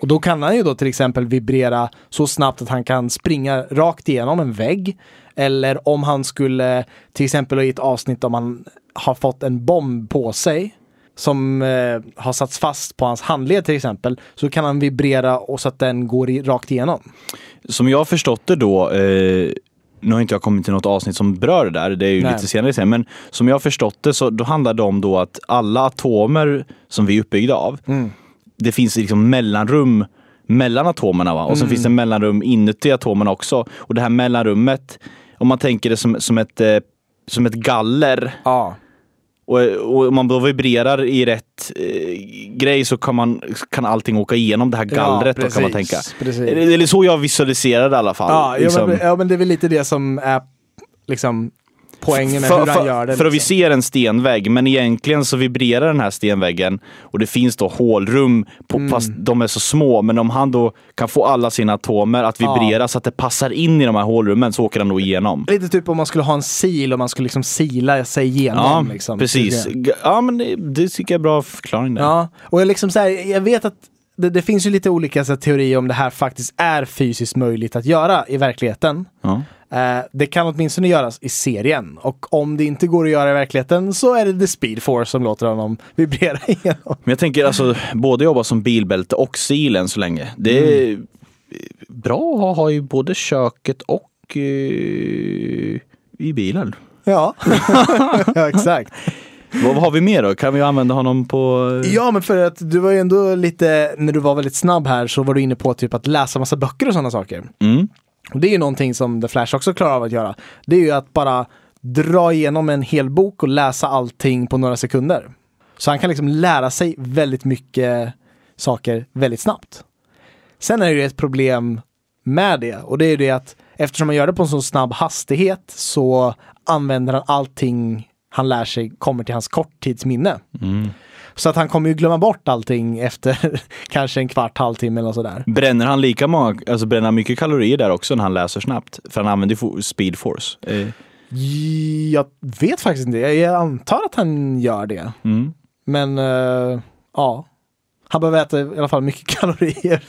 A: Och då kan han ju då till exempel vibrera så snabbt att han kan springa rakt igenom en vägg. Eller om han skulle, till exempel i ett avsnitt om han har fått en bomb på sig som eh, har satts fast på hans handled till exempel, så kan han vibrera och så att den går i, rakt igenom.
B: Som jag förstått det då, eh, nu har inte jag kommit till något avsnitt som berör det där, det är ju
A: Nej.
B: lite senare sen, men som jag har förstått det så då handlar det om då att alla atomer som vi är uppbyggda av,
A: Mm.
B: det finns liksom mellanrum mellan atomerna va? och sen
A: Mm.
B: finns det mellanrum inuti atomerna också. Och det här mellanrummet, om man tänker det som, som, ett, eh, som ett galler,
A: Ja.
B: Och, och om man då vibrerar i rätt eh, grej så kan, man, kan allting åka igenom det här gallret då, kan man tänka.
A: Precis.
B: Eller så jag visualiserar det i alla fall.
A: Ja, ja,
B: liksom.
A: men, ja, men det är väl lite det som är liksom poängen med
B: för,
A: hur han gör det.
B: för att vi
A: liksom.
B: ser en stenvägg, men egentligen så vibrerar den här stenväggen och det finns då hålrum, på,
A: Mm.
B: fast de är så små. Men om han då kan få alla sina atomer att
A: Ja.
B: vibrera så att det passar in i de här hålrummen så åker han nog igenom.
A: Lite typ om man skulle ha en sil och man skulle liksom sila sig igenom.
B: Ja,
A: liksom.
B: precis. Ja, men det, det tycker jag är bra förklaring där.
A: Ja, och jag, liksom så här, jag vet att det, det finns ju lite olika så teorier om det här faktiskt är fysiskt möjligt att göra i verkligheten.
B: Ja.
A: Eh, det kan åtminstone göras i serien och om det inte går att göra i verkligheten så är det The Speed Force som låter honom <laughs> vibrera igenom.
B: Men jag tänker alltså, både jobba som bilbälte och sil än så länge. Det är
A: Mm.
B: bra att ha, ha i både köket och eh, i bilen.
A: Ja, <laughs> ja exakt.
B: Vad, har vi mer då? Kan vi använda honom på...
A: Ja, men för att du var ju ändå lite, när du var väldigt snabb här så var du inne på typ att läsa massa böcker och sådana saker.
B: Mm.
A: Och det är ju någonting som The Flash också klarar av att göra. Det är ju att bara dra igenom en hel bok och läsa allting på några sekunder. Så han kan liksom lära sig väldigt mycket saker väldigt snabbt. Sen är det ju ett problem med det och det är ju det att eftersom man gör det på en så snabb hastighet så använder han allting han lär sig kommer till hans korttidsminne.
B: Mm.
A: Så att han kommer ju glömma bort allting efter <laughs> kanske en kvart, halvtimme eller sådär.
B: Bränner han lika många, alltså bränner han mycket kalorier där också när han läser snabbt? För han använder ju fo- speed force. Eh,
A: Jag vet faktiskt inte. Jag antar att han gör det.
B: mm.
A: Men eh, ja, han behöver äta i alla fall mycket <laughs> kalorier.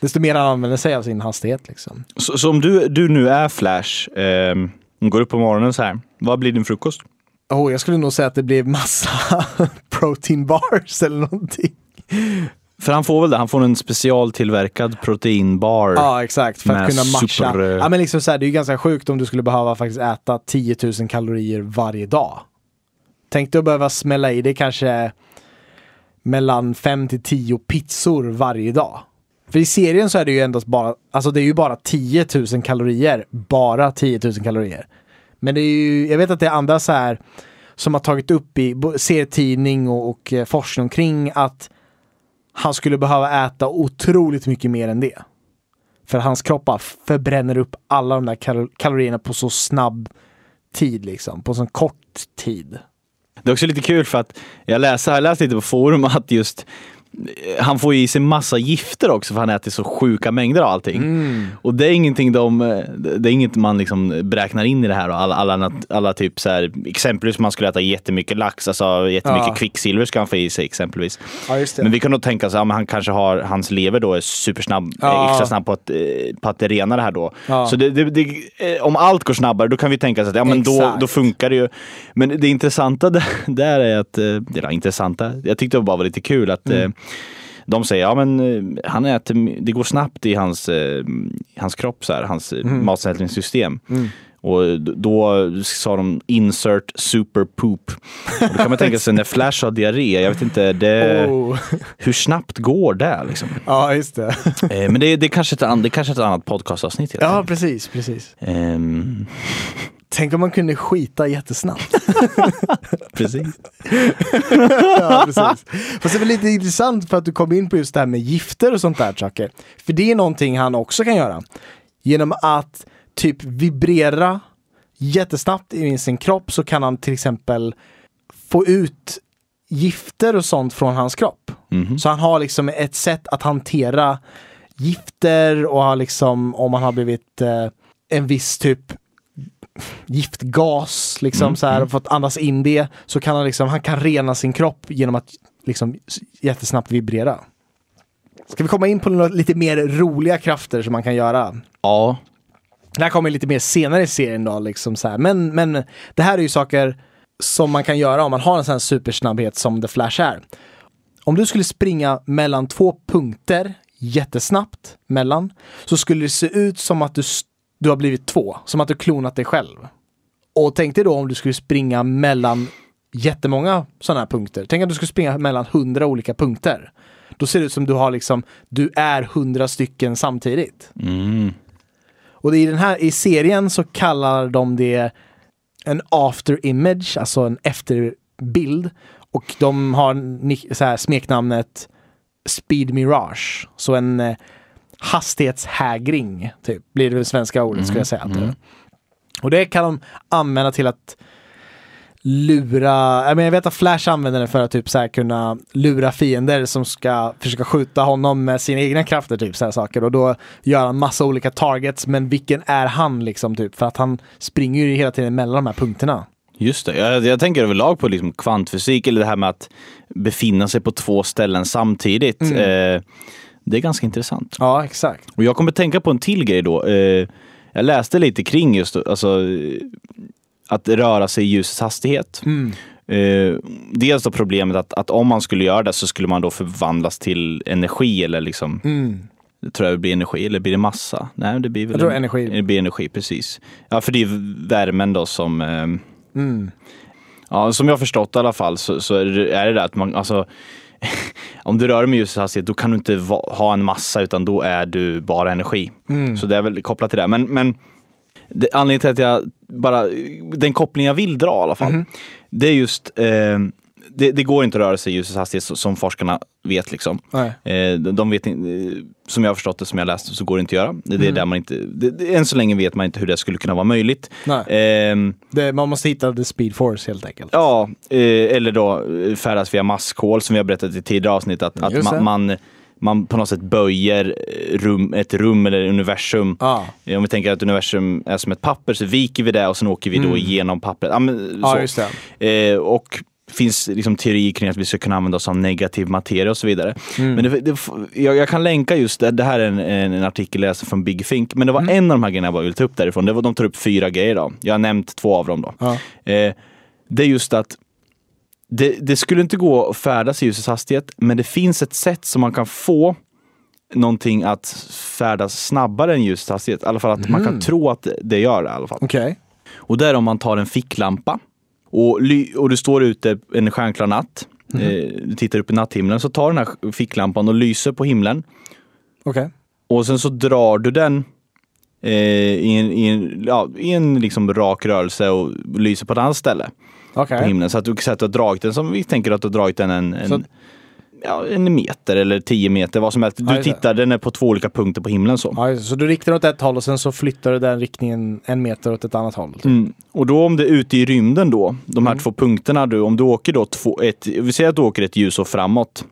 A: Desto mer han använder sig av sin hastighet liksom.
B: Så, så om du, du nu är Flash, eh, går upp på morgonen så här, vad blir din frukost?
A: Oh, jag skulle nog säga att det blir massa <laughs> protein bars eller någonting.
B: För han får väl det, han får en specialtillverkad proteinbar.
A: Ja, exakt. För att kunna matcha.
B: super, eh,
A: Ja, men liksom så här, det är ju ganska sjukt om du skulle behöva faktiskt äta 10 000 kalorier varje dag. Tänk dig att behöva smälla i dig kanske mellan 5 till 10 pizzor varje dag. För i serien så är det ju endast bara, alltså det är ju bara 10 000 kalorier. Bara 10 000 kalorier. Men det är ju, jag vet att det är andra så här som har tagit upp i serietidning och, och eh, forskning omkring att han skulle behöva äta otroligt mycket mer än det. För hans kropp förbränner upp alla de där kal- kalorierna på så snabb tid liksom. På så kort tid.
B: Det är också lite kul för att jag läser, jag läste lite på forum att just han får i sig massa gifter också för han äter så sjuka mängder av allting.
A: Mm.
B: Och det är ingenting de, det är inget man liksom beräknar in i det här. och Alla, alla, alla typ så här, exempelvis om man skulle äta jättemycket lax, alltså jättemycket
A: Ja.
B: kvicksilver ska han få i sig exempelvis.
A: Ja.
B: Men vi kan nog tänka oss att ja, han kanske har, hans lever då är supersnabb,
A: Ja.
B: eh, extra snabb på att, eh, på att rena det här då.
A: Ja.
B: Så det, det, det, eh, om allt går snabbare då kan vi tänka oss att ja, men då,
A: Exakt.
B: då funkar det ju. Men det intressanta där, <laughs> där är att, var intressanta, jag tyckte det bara var lite kul att
A: Mm.
B: Eh, de säger, ja men eh, han äter, det går snabbt i hans, eh, hans kropp, så här, hans mm.
A: Mm.
B: matsmältningssystem. Och d- då sa de insert super poop. Och då kan man tänka sig när Flash har diarré, jag vet inte, det,
A: Oh.
B: hur snabbt går det? Liksom? <laughs>
A: Ja, just det.
B: Eh, men det, det, är kanske ett, det är kanske ett annat podcastavsnitt.
A: Ja, precis, precis.
B: Ehm,
A: Tänk om man kunde skita jättesnabbt. <laughs>
B: precis. <laughs>
A: ja, precis. Fast det är väl lite intressant för att du kom in på just det här med gifter och sånt där saker. För det är någonting han också kan göra. Genom att typ vibrera jättesnabbt i sin kropp så kan han till exempel få ut gifter och sånt från hans kropp.
B: Mhm.
A: Så han har liksom ett sätt att hantera gifter och har liksom om han har blivit eh, en viss typ giftgas liksom
B: Mm,
A: så här
B: mm.
A: och fått andas in det så kan han liksom, han kan rena sin kropp genom att liksom jättesnabbt vibrera. Ska vi komma in på några lite mer roliga krafter som man kan göra?
B: Ja,
A: Det här kommer lite mer senare i serien då, liksom så här. Men, men det här är ju saker som man kan göra om man har en sån här supersnabbhet som The Flash är. Om du skulle springa mellan två punkter jättesnabbt mellan så skulle det se ut som att du du har blivit två. Som att du klonat dig själv. Och tänk dig då om du skulle springa mellan jättemånga sådana här punkter. Tänk att du skulle springa mellan hundra olika punkter. Då ser det ut som du har liksom, du är hundra stycken samtidigt.
B: Mm.
A: Och i den här, i serien så kallar de det en after image, alltså en efterbild. Och de har så här, smeknamnet Speed Mirage. Så en eh, hastighetshägring, typ, blir det svenska ordet skulle jag säga. är. Och det kan de använda till att lura, jag, menar, jag vet att Flash använder det för att typ så här kunna lura fiender som ska försöka skjuta honom med sina egna krafter, typ så här saker. Och då gör han massa olika targets, men vilken är han liksom typ? För att han springer ju hela tiden mellan de här punkterna.
B: Just det. Jag, jag tänker överlag på liksom kvantfysik eller det här med att befinna sig på två ställen samtidigt.
A: Mm.
B: Eh, det är ganska intressant.
A: Ja, exakt.
B: Och jag kommer tänka på en till grej då. Eh, jag läste lite kring just alltså, att röra sig i ljusets hastighet.
A: Mm.
B: Eh, dels då problemet att, att om man skulle göra det så skulle man då förvandlas till energi eller liksom
A: Mm.
B: tror jag det blir energi eller blir det massa? Nej, det blir väl
A: Jag tror energi.
B: Det blir energi, precis. Ja, för det är värmen då som eh,
A: Mm.
B: Ja, som jag förstått i alla fall så, så är det är det där att man, alltså, <laughs> om du rör med ljusets hastighet då kan du inte ha en massa utan då är du bara energi.
A: Mm.
B: Så det är väl kopplat till det. Men, men det, anledningen till att jag bara, den koppling jag vill dra i alla fall,
A: Mhm.
B: det är just, eh, det, det går inte att röra sig i ljusets hastighet som forskarna vet liksom. Eh, de vet inte, som jag har förstått det, som jag läst, så går det inte att göra. Det, är
A: Mm.
B: där man inte, det, det, än så länge vet man inte hur det skulle kunna vara möjligt. Ehm,
A: Det, man måste hitta the speed force helt enkelt.
B: Ja, eh, eller då eh, färdas via maskhål som vi har berättat i tidigare avsnitt. Att, att
A: det.
B: man, man, på något sätt böjer eh, rum, ett rum eller universum.
A: Ja,
B: Eh, Om vi tänker att universum är som ett papper så viker vi det och sen åker vi då igenom pappret. Ja, men,
A: Mm. det.
B: Eh, och finns liksom teorier kring att vi ska kunna använda oss av negativ materia och så vidare.
A: Mm.
B: Men det, det, jag, jag kan länka just det, det här är en, en, en artikel jag läste från Big Think, men det var
A: Mm.
B: en av de här grejerna jag bara ville ta upp därifrån. Det var, de tar upp fyra grejer då. Jag har nämnt två av dem då.
A: Ja.
B: Eh, det är just att det, det skulle inte gå att färdas i ljusets hastighet, men det finns ett sätt som man kan få någonting att färdas snabbare än ljusets hastighet. I alla fall att man kan tro att det- gör det i alla fall.
A: Okej.
B: Och det är om man tar en ficklampa och, och du står ute en stjärnklar natt. Eh, du tittar upp i natthimlen, så tar den här ficklampan och lyser på himlen.
A: Okej.
B: Och sen så drar du den eh, i en, i en, ja, i en liksom rak rörelse och lyser på ett annat ställe
A: Okej.
B: på himlen. Så att du kan säga att du har dragit den som vi tänker att du har dragit den en, en,
A: Så-
B: ja, en meter eller tio meter, vad som helst. Du tittar, den är på två olika punkter på himlen så.
A: Ja, så du riktar åt ett håll och sen så flyttar du den riktningen en meter åt ett annat håll.
B: Mm. Och då om det är ute i rymden då, de här
A: Mm.
B: två punkterna du, om du åker då två, ett, vi säger att du åker ett ljusår framåt,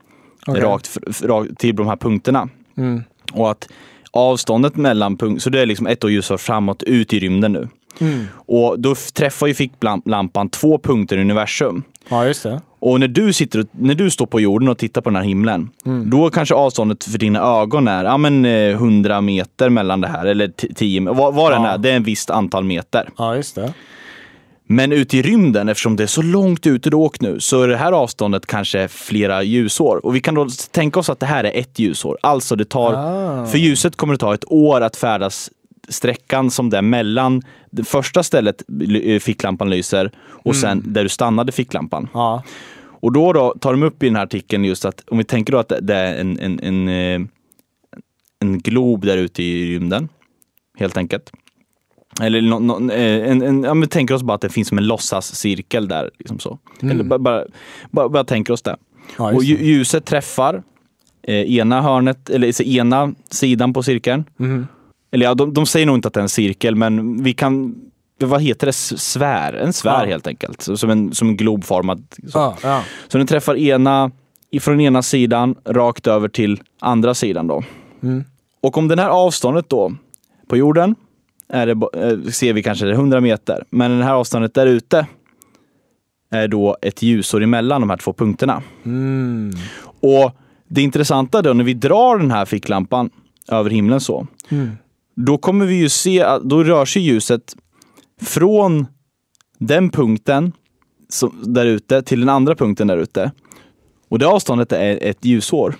A: Okej.
B: rakt, rakt till de här punkterna.
A: Mm.
B: Och att avståndet mellan punkterna, så det är liksom ett år ljusår framåt ut i rymden nu.
A: Mm.
B: Och då träffar ju ficklampan två punkter i universum.
A: Ja, just det.
B: Och när du, sitter, och- när du står på jorden och tittar på den här himlen,
A: Mm.
B: då kanske avståndet för dina ögon är ja, men, eh, 100 meter mellan det här, eller 10 vad, vad den
A: Ja.
B: är, det är en visst antal meter.
A: Ja, just det.
B: Men ute i rymden, eftersom det är så långt ute du åkt nu, så är det här avståndet kanske flera ljusår. Och vi kan då tänka oss att det här är ett ljusår. Alltså det tar,
A: Ah.
B: för ljuset kommer det ta ett år att färdas sträckan som det är mellan det första stället eh, ficklampan lyser och sen där du stannade ficklampan.
A: Ja.
B: Och då, då tar de upp i den här artikeln just att om vi tänker då att det- är en, en, en, eh, en glob där ute i rymden, helt enkelt. Eller nå- nå- eh, en, en, ja, men tänker oss bara att det finns som en låtsascirkel där. Liksom så. Eller bara, bara, bara, bara tänker oss det.
A: Ja,
B: och ljuset träffar eh, ena hörnet, eller ena sidan på cirkeln.
A: Mhm.
B: Eller ja, de, de säger nog inte att det är en cirkel, men vi kan, vad heter det, svär? En svär
A: Ja.
B: helt enkelt. Som, en, som en globformad. Så.
A: Ja, ja.
B: Så den träffar ena, från ena sidan rakt över till andra sidan då.
A: Mm.
B: Och om det här avståndet då på jorden är det, eh, ser vi kanske det är 100 meter, men det här avståndet där ute är då ett ljusår emellan de här två punkterna.
A: Mm.
B: Och det intressanta då när vi drar den här ficklampan över himlen så,
A: Mm.
B: Då kommer vi ju se att då rör sig ljuset från den punkten som, där ute till den andra punkten där ute. Och det avståndet är ett ljusår.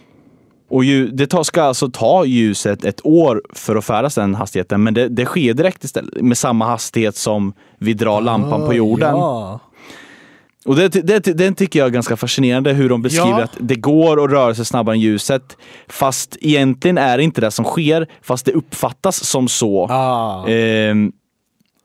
B: Och ju, det ska alltså ta ljuset ett år för att färdas den hastigheten, men det, det sker direkt istället med samma hastighet som vi drar lampan på jorden.
A: Ja.
B: Och det, det, det tycker jag är ganska fascinerande hur de beskriver
A: Ja.
B: att det går att röra sig snabbare än ljuset. Fast egentligen är det inte det som sker, fast det uppfattas som så.
A: Ah.
B: Ehm,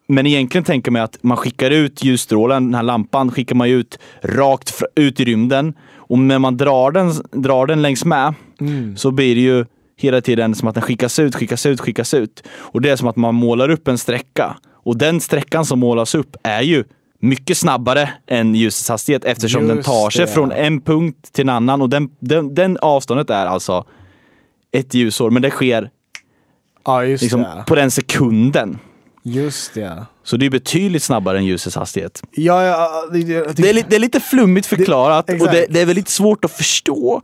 B: men egentligen tänker man att man skickar ut ljusstrålen, den här lampan skickar man ut rakt ut i rymden. Och när man drar den, drar den längs med
A: Mm.
B: så blir det ju hela tiden som att den skickas ut, skickas ut, skickas ut. Och det är som att man målar upp en sträcka. Och den sträckan som målas upp är ju mycket snabbare än ljusets hastighet eftersom den
A: Just
B: tar sig
A: det.
B: från en punkt till en annan. Och den, den, den avståndet är alltså ett ljusår, men det sker
A: Ja,
B: liksom
A: det.
B: på den sekunden.
A: Just det.
B: Så det är betydligt snabbare än ljusets hastighet.
A: Ja, ja, det, det,
B: Det är, li- det är lite flummigt förklarat
A: Det-
B: och det, är väl lite svårt att förstå.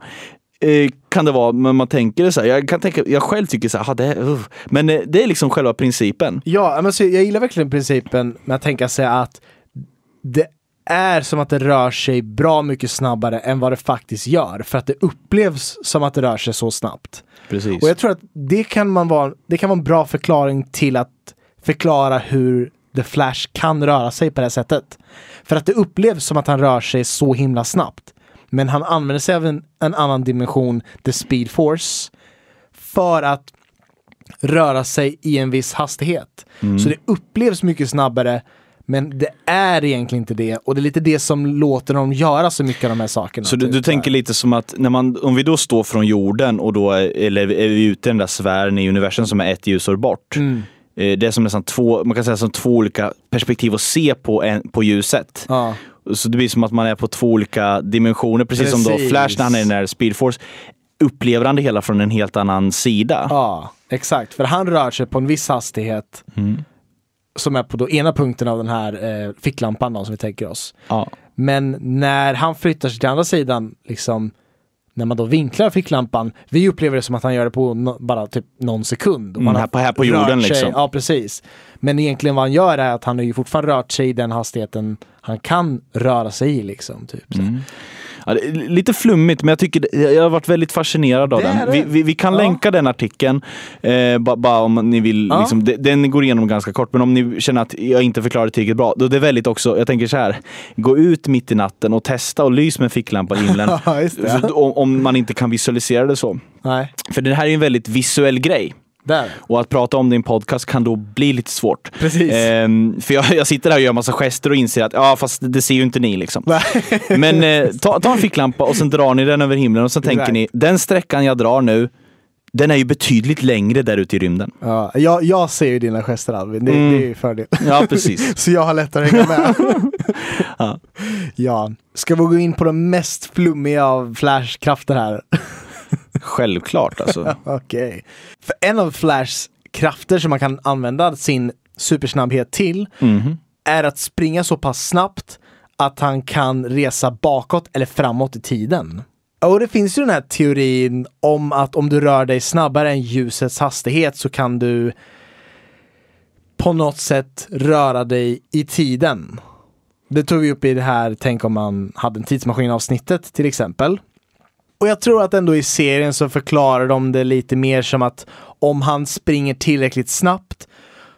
B: Eh, kan det vara, men man tänker det så här. Jag, kan tänka, jag själv tycker så här, ah, det, uh. men eh, det är liksom själva principen.
A: Ja, men så jag gillar verkligen principen med att tänka sig att det är som att det rör sig bra mycket snabbare än vad det faktiskt gör. För att det upplevs som att det rör sig så snabbt.
B: Precis.
A: Och jag tror att det kan, man vara, det kan vara en bra förklaring till att förklara hur The Flash kan röra sig på det här sättet. För att det upplevs som att han rör sig så himla snabbt. Men han använder sig av en, en annan dimension, the speed force, för att röra sig i en viss hastighet. Så det upplevs mycket snabbare, men det är egentligen inte det. Och det är lite det som låter dem göra så mycket av de här sakerna.
B: Så du,
A: typ.
B: du tänker lite som att när man, om vi då står från jorden och då är, eller är vi ute i den där sfären i universum som är ett ljusår bort.
A: Mm.
B: Eh, Det är som nästan två, man kan säga som två olika perspektiv att se på, en, på ljuset.
A: Ja.
B: Så det blir som att man är på två olika dimensioner, precis, som då
A: Precis.
B: Flash när han är i den där Speed Force. Upplever han det hela från en helt annan sida.
A: Ja, exakt. För han rör sig på en viss hastighet
B: Mm.
A: Som är på då ena punkten av den här eh, ficklampan då, som vi tänker oss.
B: Ja.
A: Men när han flyttar sig till andra sidan, liksom när man då vinklar ficklampan, vi upplever det som att han gör det på no bara typ någon sekund. Och
B: Mm,
A: man har
B: här på- här på jorden,
A: sig.
B: liksom.
A: Ja, precis. Men egentligen vad han gör är att han har ju fortfarande rört sig i den hastigheten han kan röra sig i liksom. Typ.
B: Mm. Ja, lite flummigt, men jag tycker jag har varit väldigt fascinerad av den. Vi, vi, vi kan
A: Ja.
B: länka den artikeln, eh, bara ba, om ni vill.
A: Ja.
B: Liksom, de- den går igenom ganska kort, men om ni känner att jag inte förklarar tillräckligt bra, då det är väldigt också, jag tänker så här, gå ut mitt i natten och testa och lys med ficklampa i himlen. <laughs> Om, om man inte kan visualisera det så.
A: Nej,
B: För det här är en väldigt visuell grej.
A: Där.
B: Och att prata om en podcast kan då bli lite svårt.
A: Precis.
B: Ehm, för jag, jag sitter här och gör massa gester och inser att ja, fast det ser ju inte ni liksom. <laughs> Men eh, ta, ta en ficklampa och sen drar ni den över himlen och så tänker ni, den sträckan jag drar nu, den är ju betydligt längre där ute i rymden.
A: Ja, jag, jag ser ju dina gester Alvin, det,
B: Mm.
A: det är ju fördel.
B: Ja, precis. <laughs>
A: Så jag har lättare att hänga med. <laughs>
B: Ja.
A: ja. Ska vi gå in på de mest flummiga av Flash-krafter här?
B: Självklart alltså. <laughs>
A: Okej. För en av Flashs krafter som man kan använda sin supersnabbhet till
B: Mhm.
A: är att springa så pass snabbt att han kan resa bakåt eller framåt i tiden. Och det finns ju den här teorin om att om du rör dig snabbare än ljusets hastighet så kan du på något sätt röra dig i tiden. Det tog vi upp i det här Tänk om man hade en tidsmaskin avsnittet till exempel. Och jag tror att ändå i serien så förklarar de det lite mer som att om han springer tillräckligt snabbt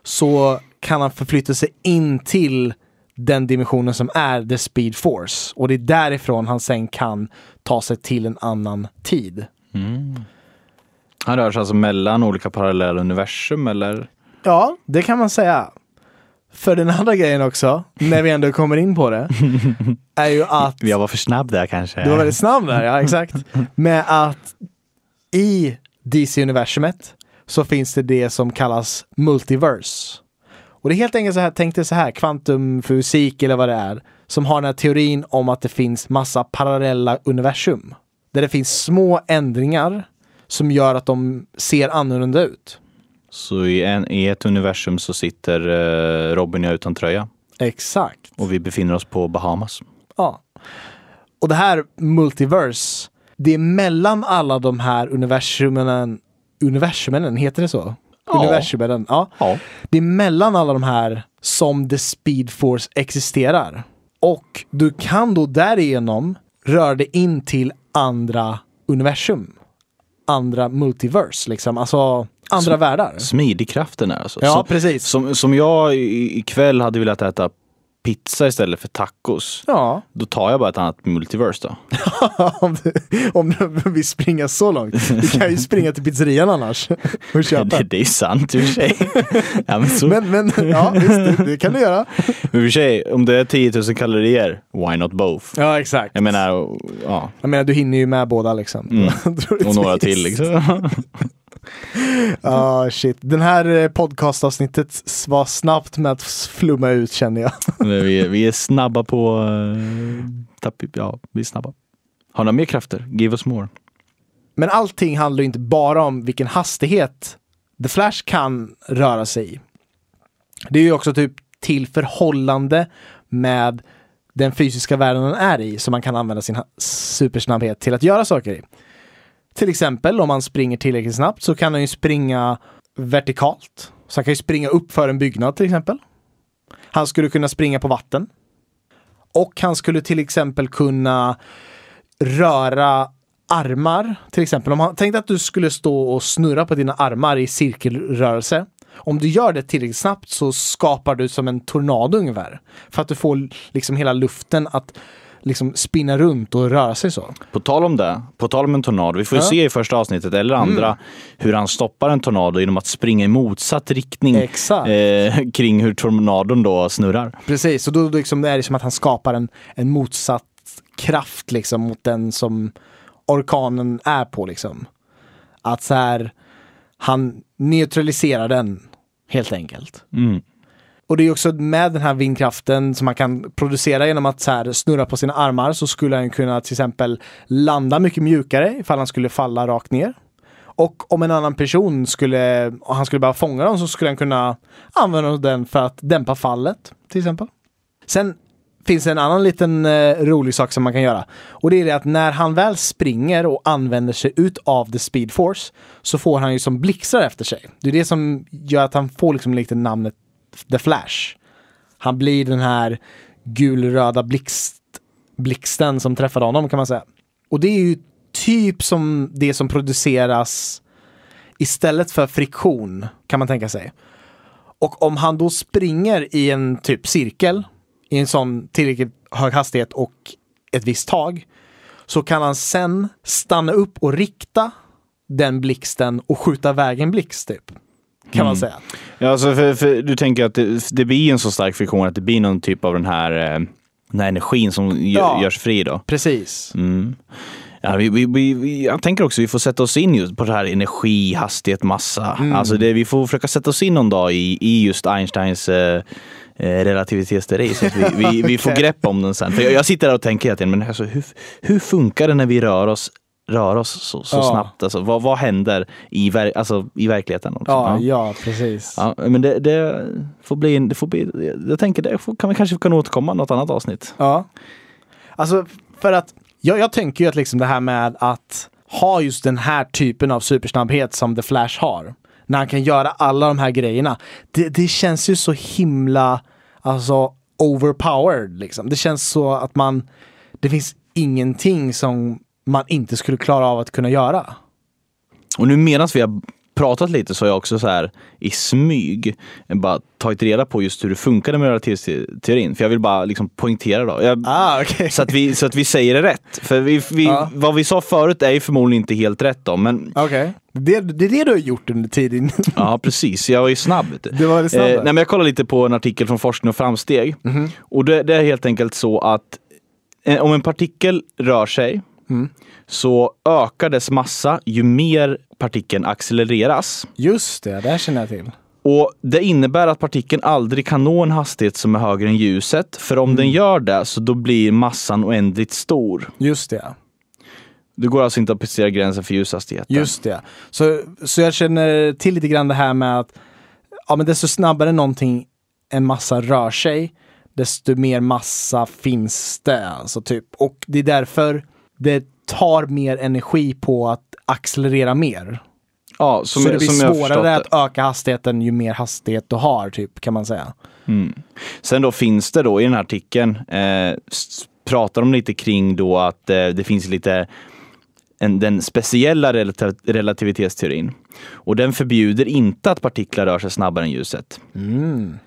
A: så kan han förflytta sig in till den dimensionen som är the speed force. Och det är därifrån han sen kan ta sig till en annan tid.
B: Han rör sig alltså mellan olika parallella universum eller?
A: Ja, det kan man säga. För den andra grejen också, när vi ändå kommer in på det, <laughs> är ju att
B: Jag var för snabb där kanske.
A: Du var väldigt snabb där, ja exakt. <laughs> Med att i DC-universumet så finns det det som kallas multiverse. Och det är helt enkelt så här, tänk dig så här, kvantumfysik eller vad det är, som har den här teorin om att det finns massa parallella universum. Där det finns små ändringar som gör att de ser annorlunda ut.
B: Så i, en, i ett universum så sitter eh, Robin och jag utan tröja
A: Exakt.
B: och vi befinner oss på Bahamas.
A: Ja. Och det här multiverse, det är mellan alla de här universumen, universumen, heter det så?
B: Ja.
A: Universumen, ja.
B: Ja.
A: Det är mellan alla de här som The Speed Force existerar. Och du kan då därigenom röra dig in till andra universum. andra multiverse, liksom. Alltså andra världar.
B: Smidigkraften är alltså.
A: Ja,
B: som,
A: precis.
B: som, som jag ikväll hade velat äta pizza istället för tacos.
A: Ja,
B: Då tar jag bara ett annat multiverse då. <laughs>
A: om du, om du vill springa så långt. Du kan ju <laughs> springa till pizzerian annars <laughs> och köpa.
B: Det, det är sant i och för sig. ja, men, så, men,
A: Men, men ja, visst, det, det kan du göra.
B: i och för sig, om det är 10 000 kalorier, why not both?
A: Ja, exakt.
B: Jag menar, ja,
A: Jag menar, du hinner ju med båda liksom.
B: Mm. Och några till liksom.
A: Ja, shit. Den här eh, podcastavsnittet var snabbt med att flumma ut känner jag. <laughs>
B: Vi, vi är snabba på... Uh, tapp, ja, vi är snabba. Har några mer krafter? Give us more.
A: Men allting handlar inte bara om vilken hastighet The Flash kan röra sig i. Det är ju också typ till förhållande med den fysiska världen den är i som man kan använda sin supersnabbhet till att göra saker i. Till exempel om man springer tillräckligt snabbt så kan han ju springa vertikalt. Så han kan ju springa upp för en byggnad till exempel. Han skulle kunna springa på vatten. Och han skulle till exempel kunna röra armar, till exempel. Om han tänkte att du skulle stå och snurra på dina armar i cirkelrörelse. Om du gör det tillräckligt snabbt så skapar du som en tornado ungefär. För att du får liksom hela luften att liksom spinna runt och röra sig så.
B: På tal om det, på tal om en tornado. Vi får ju
A: Ja. Mm.
B: se i första avsnittet eller andra hur han stoppar en tornado genom att springa i motsatt riktning eh, kring hur tornadon då snurrar.
A: Precis, och då, liksom, är det som att han skapar en, en motsatt kraft liksom mot den som orkanen är på liksom. Att så här, han neutraliserar den helt enkelt.
B: Mm.
A: Och det är också med den här vindkraften som man kan producera genom att så här snurra på sina armar så skulle han kunna till exempel landa mycket mjukare ifall han skulle falla rakt ner. Och om en annan person skulle, och han skulle behöva fånga dem så skulle han kunna använda den för att dämpa fallet till exempel. Sen finns det en annan liten eh, rolig sak som man kan göra. Och det är det att när han väl springer och använder sig ut av the speed force så får han ju som blixtar efter sig. Det är det som gör att han får liksom lite namnet The Flash. Han blir den här gulröda blixt, blixten som träffade honom kan man säga. Och det är ju typ som det som produceras istället för friktion kan man tänka sig. Och om han då springer i en typ cirkel i en sån tillräckligt hög hastighet och ett visst tag så kan han sen stanna upp och rikta den blixten och skjuta iväg en blixt typ. Kan man säga.
B: Ja, alltså för, för du tänker att det, det blir en så stark friktion att det blir någon typ av den här, eh, den här energin som
A: Ja.
B: görs fri då.
A: Precis.
B: Mm. Ja, vi, vi, vi, jag tänker också att vi får sätta oss in just på det här energi, hastighet, massa.
A: Mm.
B: Alltså det, vi får försöka sätta oss in någon dag i, i just Einsteins eh, eh, relativitetsteori så att vi, vi, vi får <laughs> grepp om den sen. För jag, jag sitter där och tänker hela tiden, men alltså, hur, hur funkar det när vi rör oss, rör oss så, så
A: Ja.
B: snabbt? Alltså, vad, vad händer i, ver, alltså, i verkligheten? Liksom?
A: Ja, ja, precis.
B: Ja, men det, det får bli, en- det får bli, jag tänker det får, kan vi kanske kan återkomma något annat avsnitt.
A: Ja. Alltså, för att jag, jag tänker ju att liksom det här med att ha just den här typen av supersnabbhet som The Flash har. När han kan göra alla de här grejerna. Det, det känns ju så himla, alltså overpowered liksom. Det känns så att man, det finns ingenting som man inte skulle klara av att kunna göra.
B: Och nu medan vi har pratat lite så har jag också så här i smyg bara tagit reda på just hur det funkade med relativitetsteorin. För jag vill bara liksom poängtera då. Jag,
A: Ah, okej.
B: så, att vi, så att vi säger det rätt. För vi, vi,
A: Ja.
B: vad vi sa förut är ju förmodligen inte helt rätt då. Men
A: Okej. Det, det är det du har gjort under tiden.
B: ja, precis. Jag var ju snabb.
A: Det var det.
B: Eh, nej, men jag kollade lite på en artikel från Forskning och framsteg.
A: Mhm.
B: Och det, det är helt enkelt så att eh, om en partikel rör sig
A: Mm.
B: så ökar dess massa ju mer partikeln accelereras.
A: Just det, det här känner jag till.
B: Och Det innebär att partikeln aldrig kan nå en hastighet som är högre än ljuset. För om
A: Mm.
B: den gör det så då blir massan oändligt stor.
A: Just det.
B: Det går alltså inte att passera gränsen för ljushastigheten.
A: Just det. Så, så jag känner till lite grann det här med att ja, men desto snabbare någonting, en massa rör sig, desto mer massa finns det. Alltså, typ. Och det är därför det tar mer energi på att accelerera mer.
B: Ja, som,
A: så det blir svårare att öka hastigheten ju mer hastighet du har, typ, kan man säga.
B: Sen då finns det då i den här artikeln, eh, pratar de lite kring då att eh, det finns lite en, den speciella relativitetsteorin. Och den förbjuder inte att partiklar rör sig snabbare än ljuset.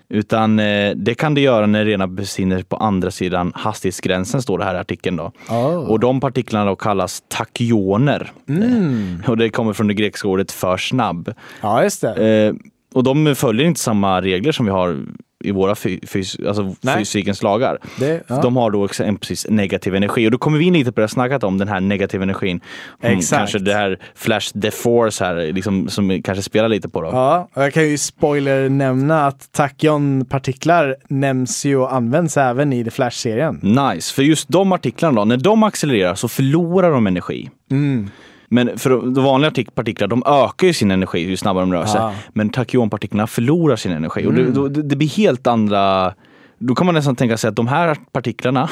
B: Utan eh, det kan det göra när det redan befinner sig på andra sidan hastighetsgränsen, står det här i artikeln. Då.
A: Oh.
B: Och de partiklarna då kallas takioner. Eh, <laughs> Och det kommer från det grekiska ordet för snabb.
A: Ja, just det.
B: Eh, och de följer inte samma regler som vi har i våra fy, fys, alltså fysikens lagar.
A: Det- ja.
B: De har då exempelvis negativ energi och då kommer vi in lite på det jag snackat om, den här negativa energin. Mm,
A: Exakt.
B: Kanske det här Flash the Force här, liksom, som kanske spelar lite på då.
A: Ja, och jag kan ju spoiler nämna att tachyon-partiklar nämns ju och används även i The Flash-serien.
B: Nice, för just de artiklarna då, när de accelererar så förlorar de energi.
A: Mm.
B: Men för de vanliga artik- partiklar, de ökar ju sin energi ju snabbare de rör sig.
A: Ja.
B: Men tachyonpartiklarna förlorar sin energi. Och det,
A: Mm.
B: det, det blir helt andra... Då kan man nästan tänka sig att de här partiklarna,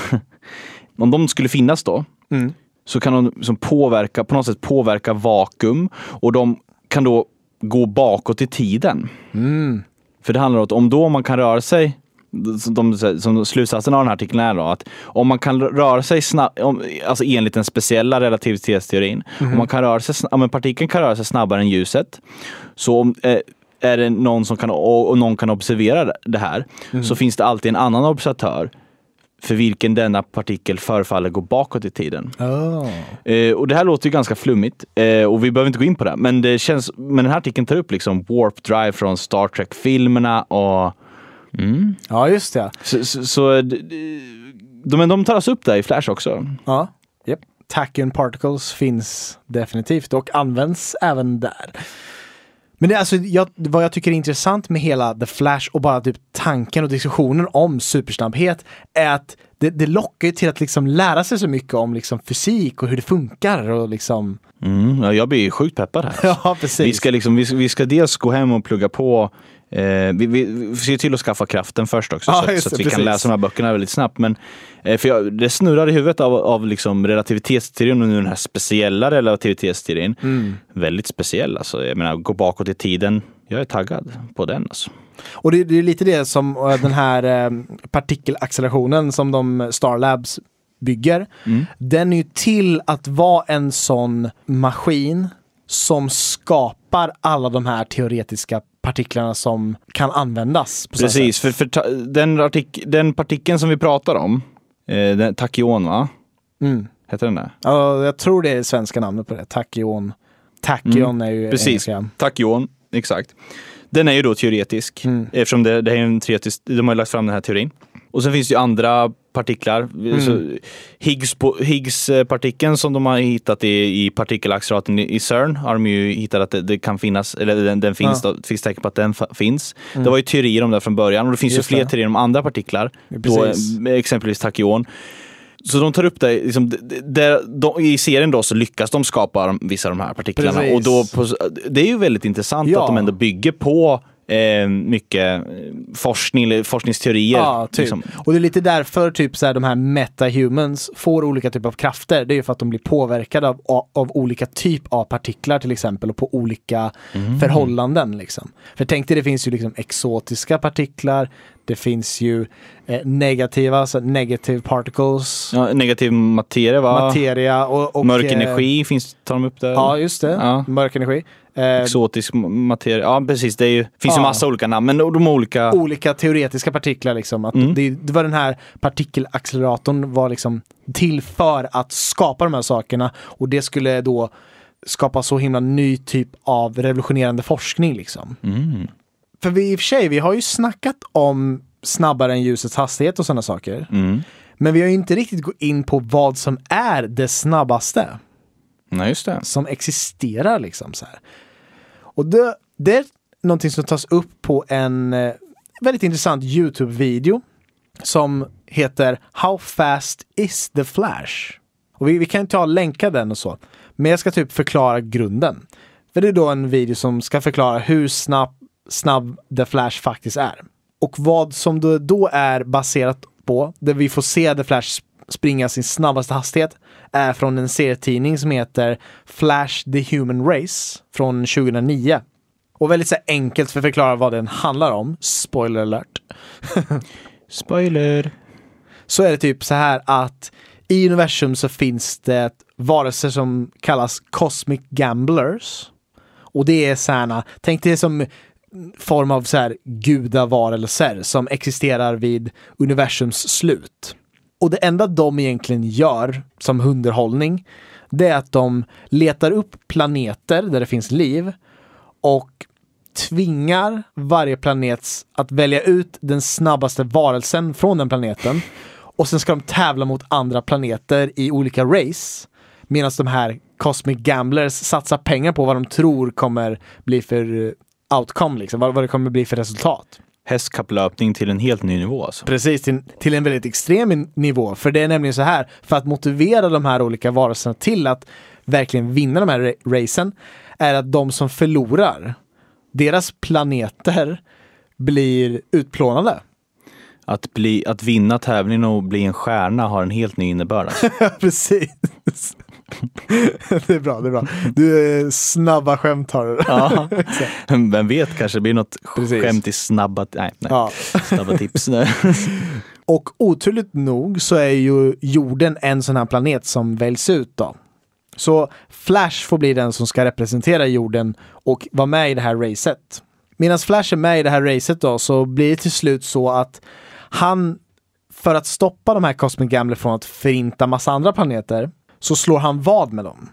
B: <laughs> om de skulle finnas då,
A: Mm.
B: så kan de som påverka, på något sätt påverka vakuum och de kan då gå bakåt i tiden.
A: Mm.
B: För det handlar om att om då man kan röra sig som, de, som slutsatsen av den här artikeln är då att om man kan röra sig snabbt, alltså enligt den speciella relativitetsteorin, om man kan röra sig, om en partikel kan röra sig snabbare än ljuset, så om, eh, är det någon som kan, och, någon kan observera det här, så finns det alltid en annan observatör för vilken denna partikel förefaller gå bakåt i tiden.
A: Oh.
B: Eh, och det här låter ju ganska flummigt eh, och vi behöver inte gå in på det. Men, det känns, men den här artikeln tar upp liksom warp drive från Star Trek-filmerna och mm.
A: Ja, just det.
B: så, så, så de, de tas upp där i Flash också.
A: Ja. Yep. Tachyon particles finns definitivt och används även där. Men det, är alltså, jag, vad jag tycker är intressant med hela The Flash och bara typ tanken och diskussionen om supersnabbhet är att det, det lockar till att liksom lära sig så mycket om liksom fysik och hur det funkar och liksom...
B: Mm, ja, jag blir sjukt peppad här. <laughs>
A: Ja, precis.
B: Vi ska, liksom, vi, vi ska dels gå hem och plugga på Eh, vi, vi, vi ser till att skaffa kraften först också,
A: Ja,
B: så, att- så att vi kan
A: precis.
B: läsa de här böckerna väldigt snabbt. Men, eh, för jag, det snurrar i huvudet av, av liksom relativitetsteorin och nu den här speciella relativitetsteorin.
A: Mm.
B: Väldigt speciell alltså. Jag menar, gå bakåt i tiden. Jag är taggad på den alltså.
A: Och det, det är lite det som eh, den här eh, partikelaccelerationen som de Starlabs bygger.
B: Mm.
A: Den är ju till att vara en sån maskin som skapar alla de här teoretiska partiklarna som kan användas.
B: Precis, för, för den, artik, den partikeln som vi pratar om, eh, den, tachyon va?
A: Mm.
B: Heter den det?
A: Ja, jag tror det är svenska namnet på det. Tachyon. Tachyon är ju
B: Mm. Precis,
A: engelska.
B: tachyon, exakt. Den är ju då teoretisk,
A: Mm.
B: eftersom det, det är en teoretisk, de har ju lagt fram den här teorin. Och sen finns det ju andra partiklar.
A: Mm.
B: Så Higgs, Higgs-partikeln som de har hittat i, i partikelacceleratorn i CERN har de ju hittat att det, det kan finnas, eller den, den finns,
A: Ja.
B: då, det finns tecken på att den finns. Det var ju teorier om det från början och det finns
A: Just
B: ju fler
A: det.
B: teorier om andra partiklar. Då, eh, exempelvis tachyon. Så de tar upp det, liksom, där, de, i serien då så lyckas de skapa vissa av de här partiklarna.
A: Precis.
B: Och då på, det är ju väldigt intressant
A: Ja.
B: att de ändå bygger på eh, mycket eh, forskning, forskningsteorier.
A: Ja, typ.
B: liksom.
A: Och det är lite därför typ så här, de här metahumans får olika typer av krafter. Det är ju för att de blir påverkade av, av olika typ av partiklar till exempel och på olika
B: Mm.
A: förhållanden. Liksom. För tänk dig, det finns ju liksom exotiska partiklar. Det finns ju eh, negativa, så negative particles,
B: Ja, negativ materia va?
A: materia och, och
B: Mörk
A: eh,
B: energi finns, tar de upp där.
A: Ja, just det.
B: Ja.
A: Mörk energi. Eh,
B: Exotisk materia. Ja, precis. Det ju, finns ju
A: Ja.
B: massa olika namn, men de olika.
A: olika teoretiska partiklar. Liksom. Att
B: Mm.
A: det, det var den här partikelacceleratorn var liksom till för att skapa de här sakerna och det skulle då skapa så himla ny typ av revolutionerande forskning. Liksom.
B: Mm.
A: För vi i och för sig, vi har ju snackat om snabbare än ljusets hastighet och sådana saker.
B: Mm.
A: Men vi har ju inte riktigt gått in på vad som är det snabbaste
B: Nej, just det.
A: som existerar. Liksom så här. Och det, det är någonting som tas upp på en eh, väldigt intressant YouTube-video som heter How fast is the flash? Och vi, vi kan inte ha länka den och så. Men jag ska typ förklara grunden. För det är då en video som ska förklara hur snabb, snabb the flash faktiskt är. Och vad som då, då är baserat på, där vi får se the flash springa sin snabbaste hastighet, är från en serietidning som heter Flash the Human Race från 2009. Och väldigt så enkelt för att förklara vad den handlar om, spoiler alert, <laughs>
B: Spoiler.
A: så är det typ så här att i universum så finns det varelser som kallas Cosmic Gamblers. Och det är såhär, tänk dig som form av så här gudavarelser som existerar vid universums slut. Och det enda de egentligen gör som underhållning, det är att de letar upp planeter där det finns liv och tvingar varje planet att välja ut den snabbaste varelsen från den planeten. Och sen ska de tävla mot andra planeter i olika race. Medan de här Cosmic Gamblers satsar pengar på vad de tror kommer bli för eh, outcome, liksom, vad, vad det kommer bli för resultat.
B: Hästkapplöpning till en helt ny nivå alltså.
A: Precis, till, till en väldigt extrem nivå. För det är nämligen så här, för att motivera de här olika varelserna till att verkligen vinna de här ra racen, är att de som förlorar, deras planeter blir utplånade.
B: Att, bli, att vinna tävlingen och bli en stjärna har en helt ny innebörd. Alltså. <laughs>
A: Precis. <laughs> det är bra, det är bra. Du är snabba skämt har du.
B: Ja. <laughs> Vem vet, kanske det blir något
A: Precis.
B: skämt i snabba, nej, nej.
A: Ja.
B: snabba tips. <laughs>
A: Och oturligt nog så är ju jorden en sån här planet som väljs ut då. Så Flash får bli den som ska representera jorden och vara med i det här racet. Medan Flash är med i det här racet då så blir det till slut så att han, för att stoppa de här Cosmic Gambler från att förinta massa andra planeter, så slår han vad med dem.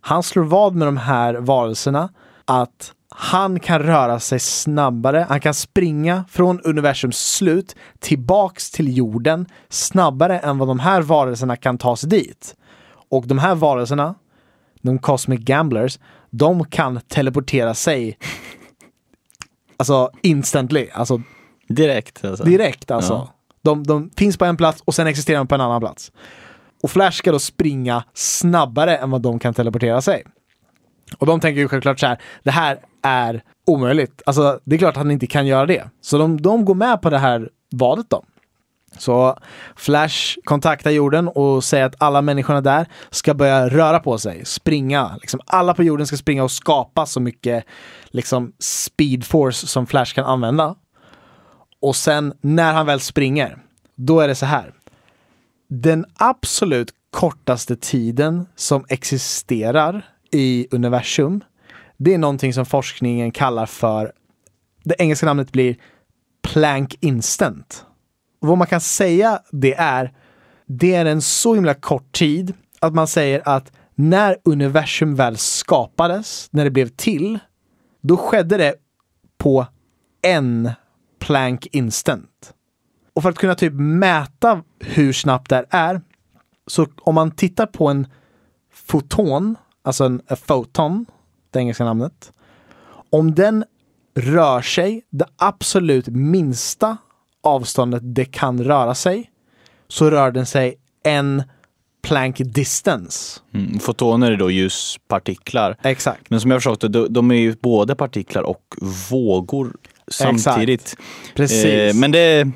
A: Han slår vad med de här varelserna att han kan röra sig snabbare, han kan springa från universums slut tillbaks till jorden snabbare än vad de här varelserna kan ta sig dit. Och de här varelserna, de Cosmic Gamblers, de kan teleportera sig <laughs> Alltså instantly, alltså
B: Direkt alltså.
A: direkt alltså.
B: Ja.
A: De, de finns på en plats och sen existerar de på en annan plats. Och Flash ska då springa snabbare än vad de kan teleportera sig. Och de tänker ju självklart så här, det här är omöjligt. Alltså det är klart att han inte kan göra det. Så de, de går med på det här vadet då. Så Flash kontaktar jorden och säger att alla människorna där ska börja röra på sig, springa. Liksom alla på jorden ska springa och skapa så mycket liksom, speed force som Flash kan använda. Och sen när han väl springer, då är det så här. Den absolut kortaste tiden som existerar i universum, det är någonting som forskningen kallar för, det engelska namnet blir Planck Instant. Och vad man kan säga det är, det är en så himla kort tid att man säger att när universum väl skapades, när det blev till, då skedde det på en Planck Instant. Och för att kunna typ mäta hur snabbt det här är, så om man tittar på en foton, alltså en a photon, det engelska namnet, om den rör sig det absolut minsta avståndet det kan röra sig, så rör den sig en Planck distance.
B: Mm, fotoner är då ljuspartiklar.
A: Exakt.
B: Men som jag förstått det, de, är ju både partiklar och vågor samtidigt.
A: Precis.
B: Eh, men det,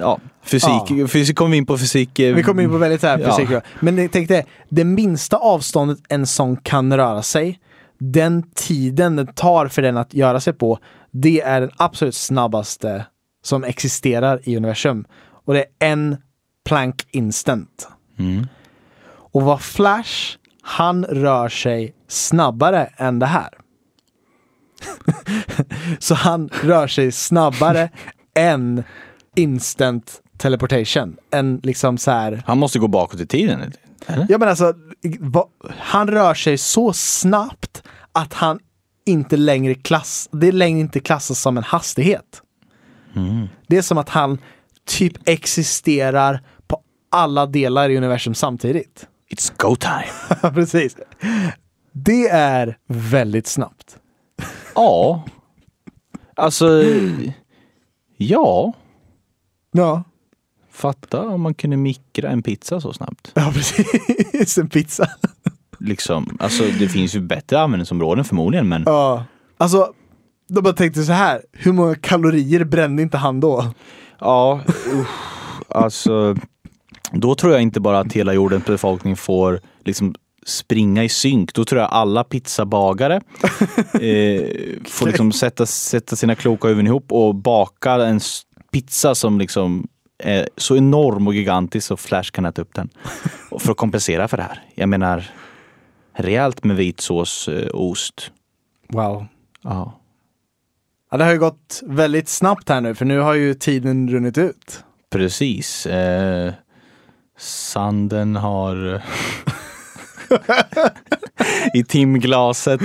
B: ja, fysik,
A: Ja.
B: fysik kommer vi in på fysik. eh,
A: Vi kommer in på väldigt här
B: Ja.
A: fysik. Men jag tänkte, det minsta avståndet en sån kan röra sig, den tiden det tar för den att göra sig på, det är den absolut snabbaste som existerar i universum. Och det är en Planck instant.
B: Mm.
A: Och vad Flash, han rör sig snabbare än det här. <laughs> Så han rör sig snabbare <laughs> än instant teleportation. En liksom så här
B: Han måste gå bakåt i tiden. Eller?
A: Ja men alltså, han rör sig så snabbt att han inte längre klass, det är längre inte klassas som en hastighet. Det är som att han typ existerar på alla delar i universum samtidigt.
B: It's go time. <laughs>
A: Precis. Det är väldigt snabbt.
B: Ja. Alltså, ja.
A: Ja,
B: Fatta om man kunde mikra en pizza så snabbt.
A: ja precis. <laughs> en pizza.
B: Liksom, alltså det finns ju bättre användningsområden förmodligen men
A: Ja. Alltså, de bara tänkte så här, hur många kalorier brände inte han då?
B: ja, usch, alltså då tror jag inte bara att hela jordens befolkning får liksom springa i synk. Då tror jag alla pizzabagare <laughs> eh, får liksom sätta, sätta sina kloka huvuden ihop och baka en s- pizza som liksom är så enorm och gigantisk så Flash kan äta upp den. <laughs> Och för att kompensera för det här. Jag menar, rejält med vitsås eh, och ost.
A: Wow.
B: Ja.
A: Ja, det har ju gått väldigt snabbt här nu, för nu har ju tiden runnit ut.
B: Precis. Eh, sanden har <laughs> <laughs> i timglaset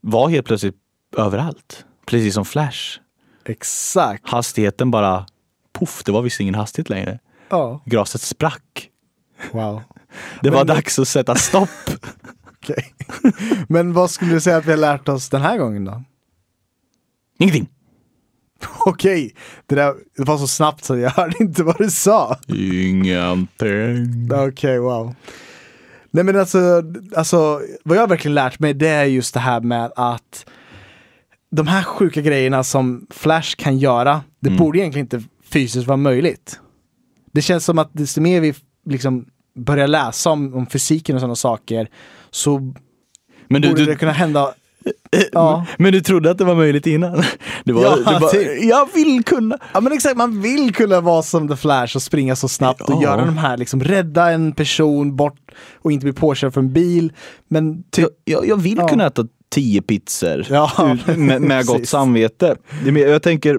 B: var helt plötsligt överallt. Precis som Flash.
A: Exakt.
B: Hastigheten bara, poff, det var visst ingen hastighet längre.
A: Ja.
B: Glaset sprack.
A: Wow. <laughs>
B: Det var
A: Men-
B: dags att sätta stopp. <laughs>
A: Okej. Men vad skulle du säga att vi har lärt oss den här gången då?
B: Ingenting. <laughs>
A: Okej, det, där, det var så snabbt så jag hörde inte vad du sa.
B: Ingenting.
A: Okej, wow. Nej men alltså, alltså, vad jag verkligen lärt mig det är just det här med att de här sjuka grejerna som Flash kan göra, det borde egentligen inte fysiskt vara möjligt. Det känns som att desto mer vi liksom börjar läsa om, om fysiken och sådana saker så
B: Men du,
A: borde
B: du,
A: det kunna hända. Ja.
B: men du trodde att det var möjligt innan? <laughs> Det var,
A: Ja,
B: du bara,
A: typ.
B: jag vill kunna.
A: ja men exakt, man vill kunna vara som The Flash och springa så snabbt och
B: Ja.
A: göra de här, liksom rädda en person bort och inte bli påkörd för en bil. Men typ,
B: Jag, jag, jag vill
A: Ja.
B: kunna äta tio pizzor
A: Ja, <laughs>
B: med, med gott samvete. Jag tänker,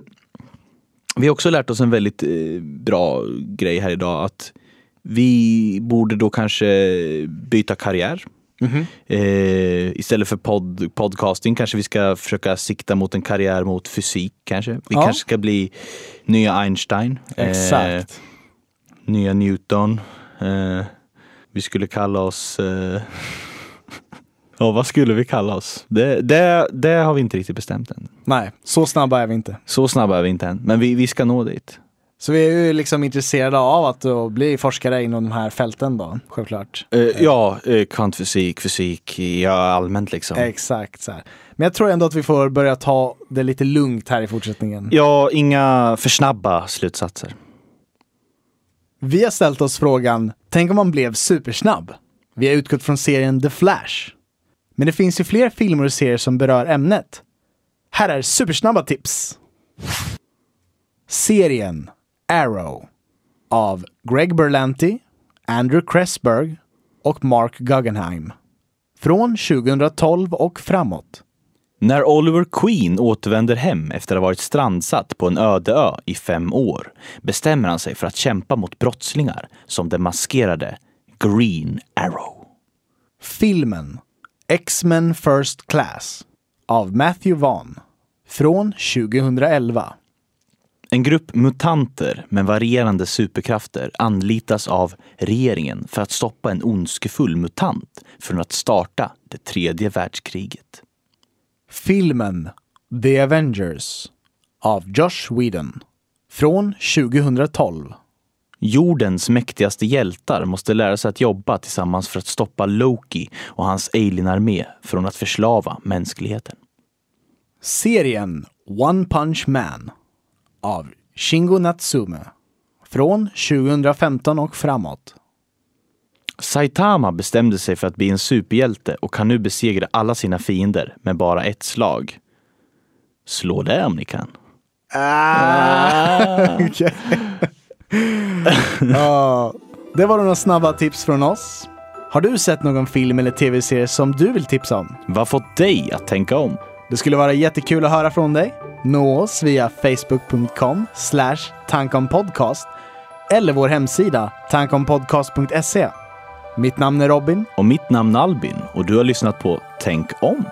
B: vi har också lärt oss en väldigt eh, bra grej här idag. Att vi borde då kanske byta karriär.
A: Mhm.
B: Eh, istället för pod, podcasting kanske vi ska försöka sikta mot en karriär mot fysik kanske. Vi
A: Ja.
B: kanske ska bli nya Einstein. eh,
A: exakt.
B: nya Newton. Eh, vi skulle kalla oss... Eh, ja, vad skulle vi kalla oss? Det, det, det har vi inte riktigt bestämt än.
A: Nej, så snabba är vi inte.
B: Så snabba är vi inte än, men vi, vi ska nå dit.
A: Så vi är ju liksom intresserade av att då bli forskare inom de här fälten då, självklart.
B: Eh, ja, eh, kvantfysik, fysik, ja allmänt liksom.
A: Exakt så här. Men jag tror ändå att vi får börja ta det lite lugnt här i fortsättningen.
B: Ja, inga för snabba slutsatser.
A: Vi har ställt oss frågan, tänk om man blev supersnabb? Vi har utgått från serien The Flash. Men det finns ju fler filmer och serier som berör ämnet. Här är supersnabba tips. Serien Arrow av Greg Berlanti, Andrew Kressberg och Mark Guggenheim. Från 2012 och framåt.
B: När Oliver Queen återvänder hem efter att ha varit strandsatt på en öde ö i fem år bestämmer han sig för att kämpa mot brottslingar som den maskerade Green Arrow.
A: Filmen X-Men First Class av Matthew Vaughn. Från 2011.
B: En grupp mutanter med varierande superkrafter anlitas av regeringen för att stoppa en ondskefull mutant från att starta det tredje världskriget.
A: Filmen The Avengers av Josh Whedon. Från 2012.
B: Jordens mäktigaste hjältar måste lära sig att jobba tillsammans för att stoppa Loki och hans alienarmé från att förslava mänskligheten.
A: Serien One Punch Man av Shingo Natsume. Från 2015 och framåt.
B: Saitama bestämde sig för att bli en superhjälte och kan nu besegra alla sina fiender med bara ett slag. Slå det om ni kan. <laughs>
A: Okej. <laughs> ja, det var några snabba tips från oss. Har du sett någon film eller tv-serie som du vill tipsa om?
B: Vad fått dig att tänka om?
A: Det skulle vara jättekul att höra från dig. Nå oss via facebook.com tankompodcast eller vår hemsida tankompodcast.se. Mitt namn är Robin.
B: Och mitt namn Albin och du har lyssnat på Tänk om.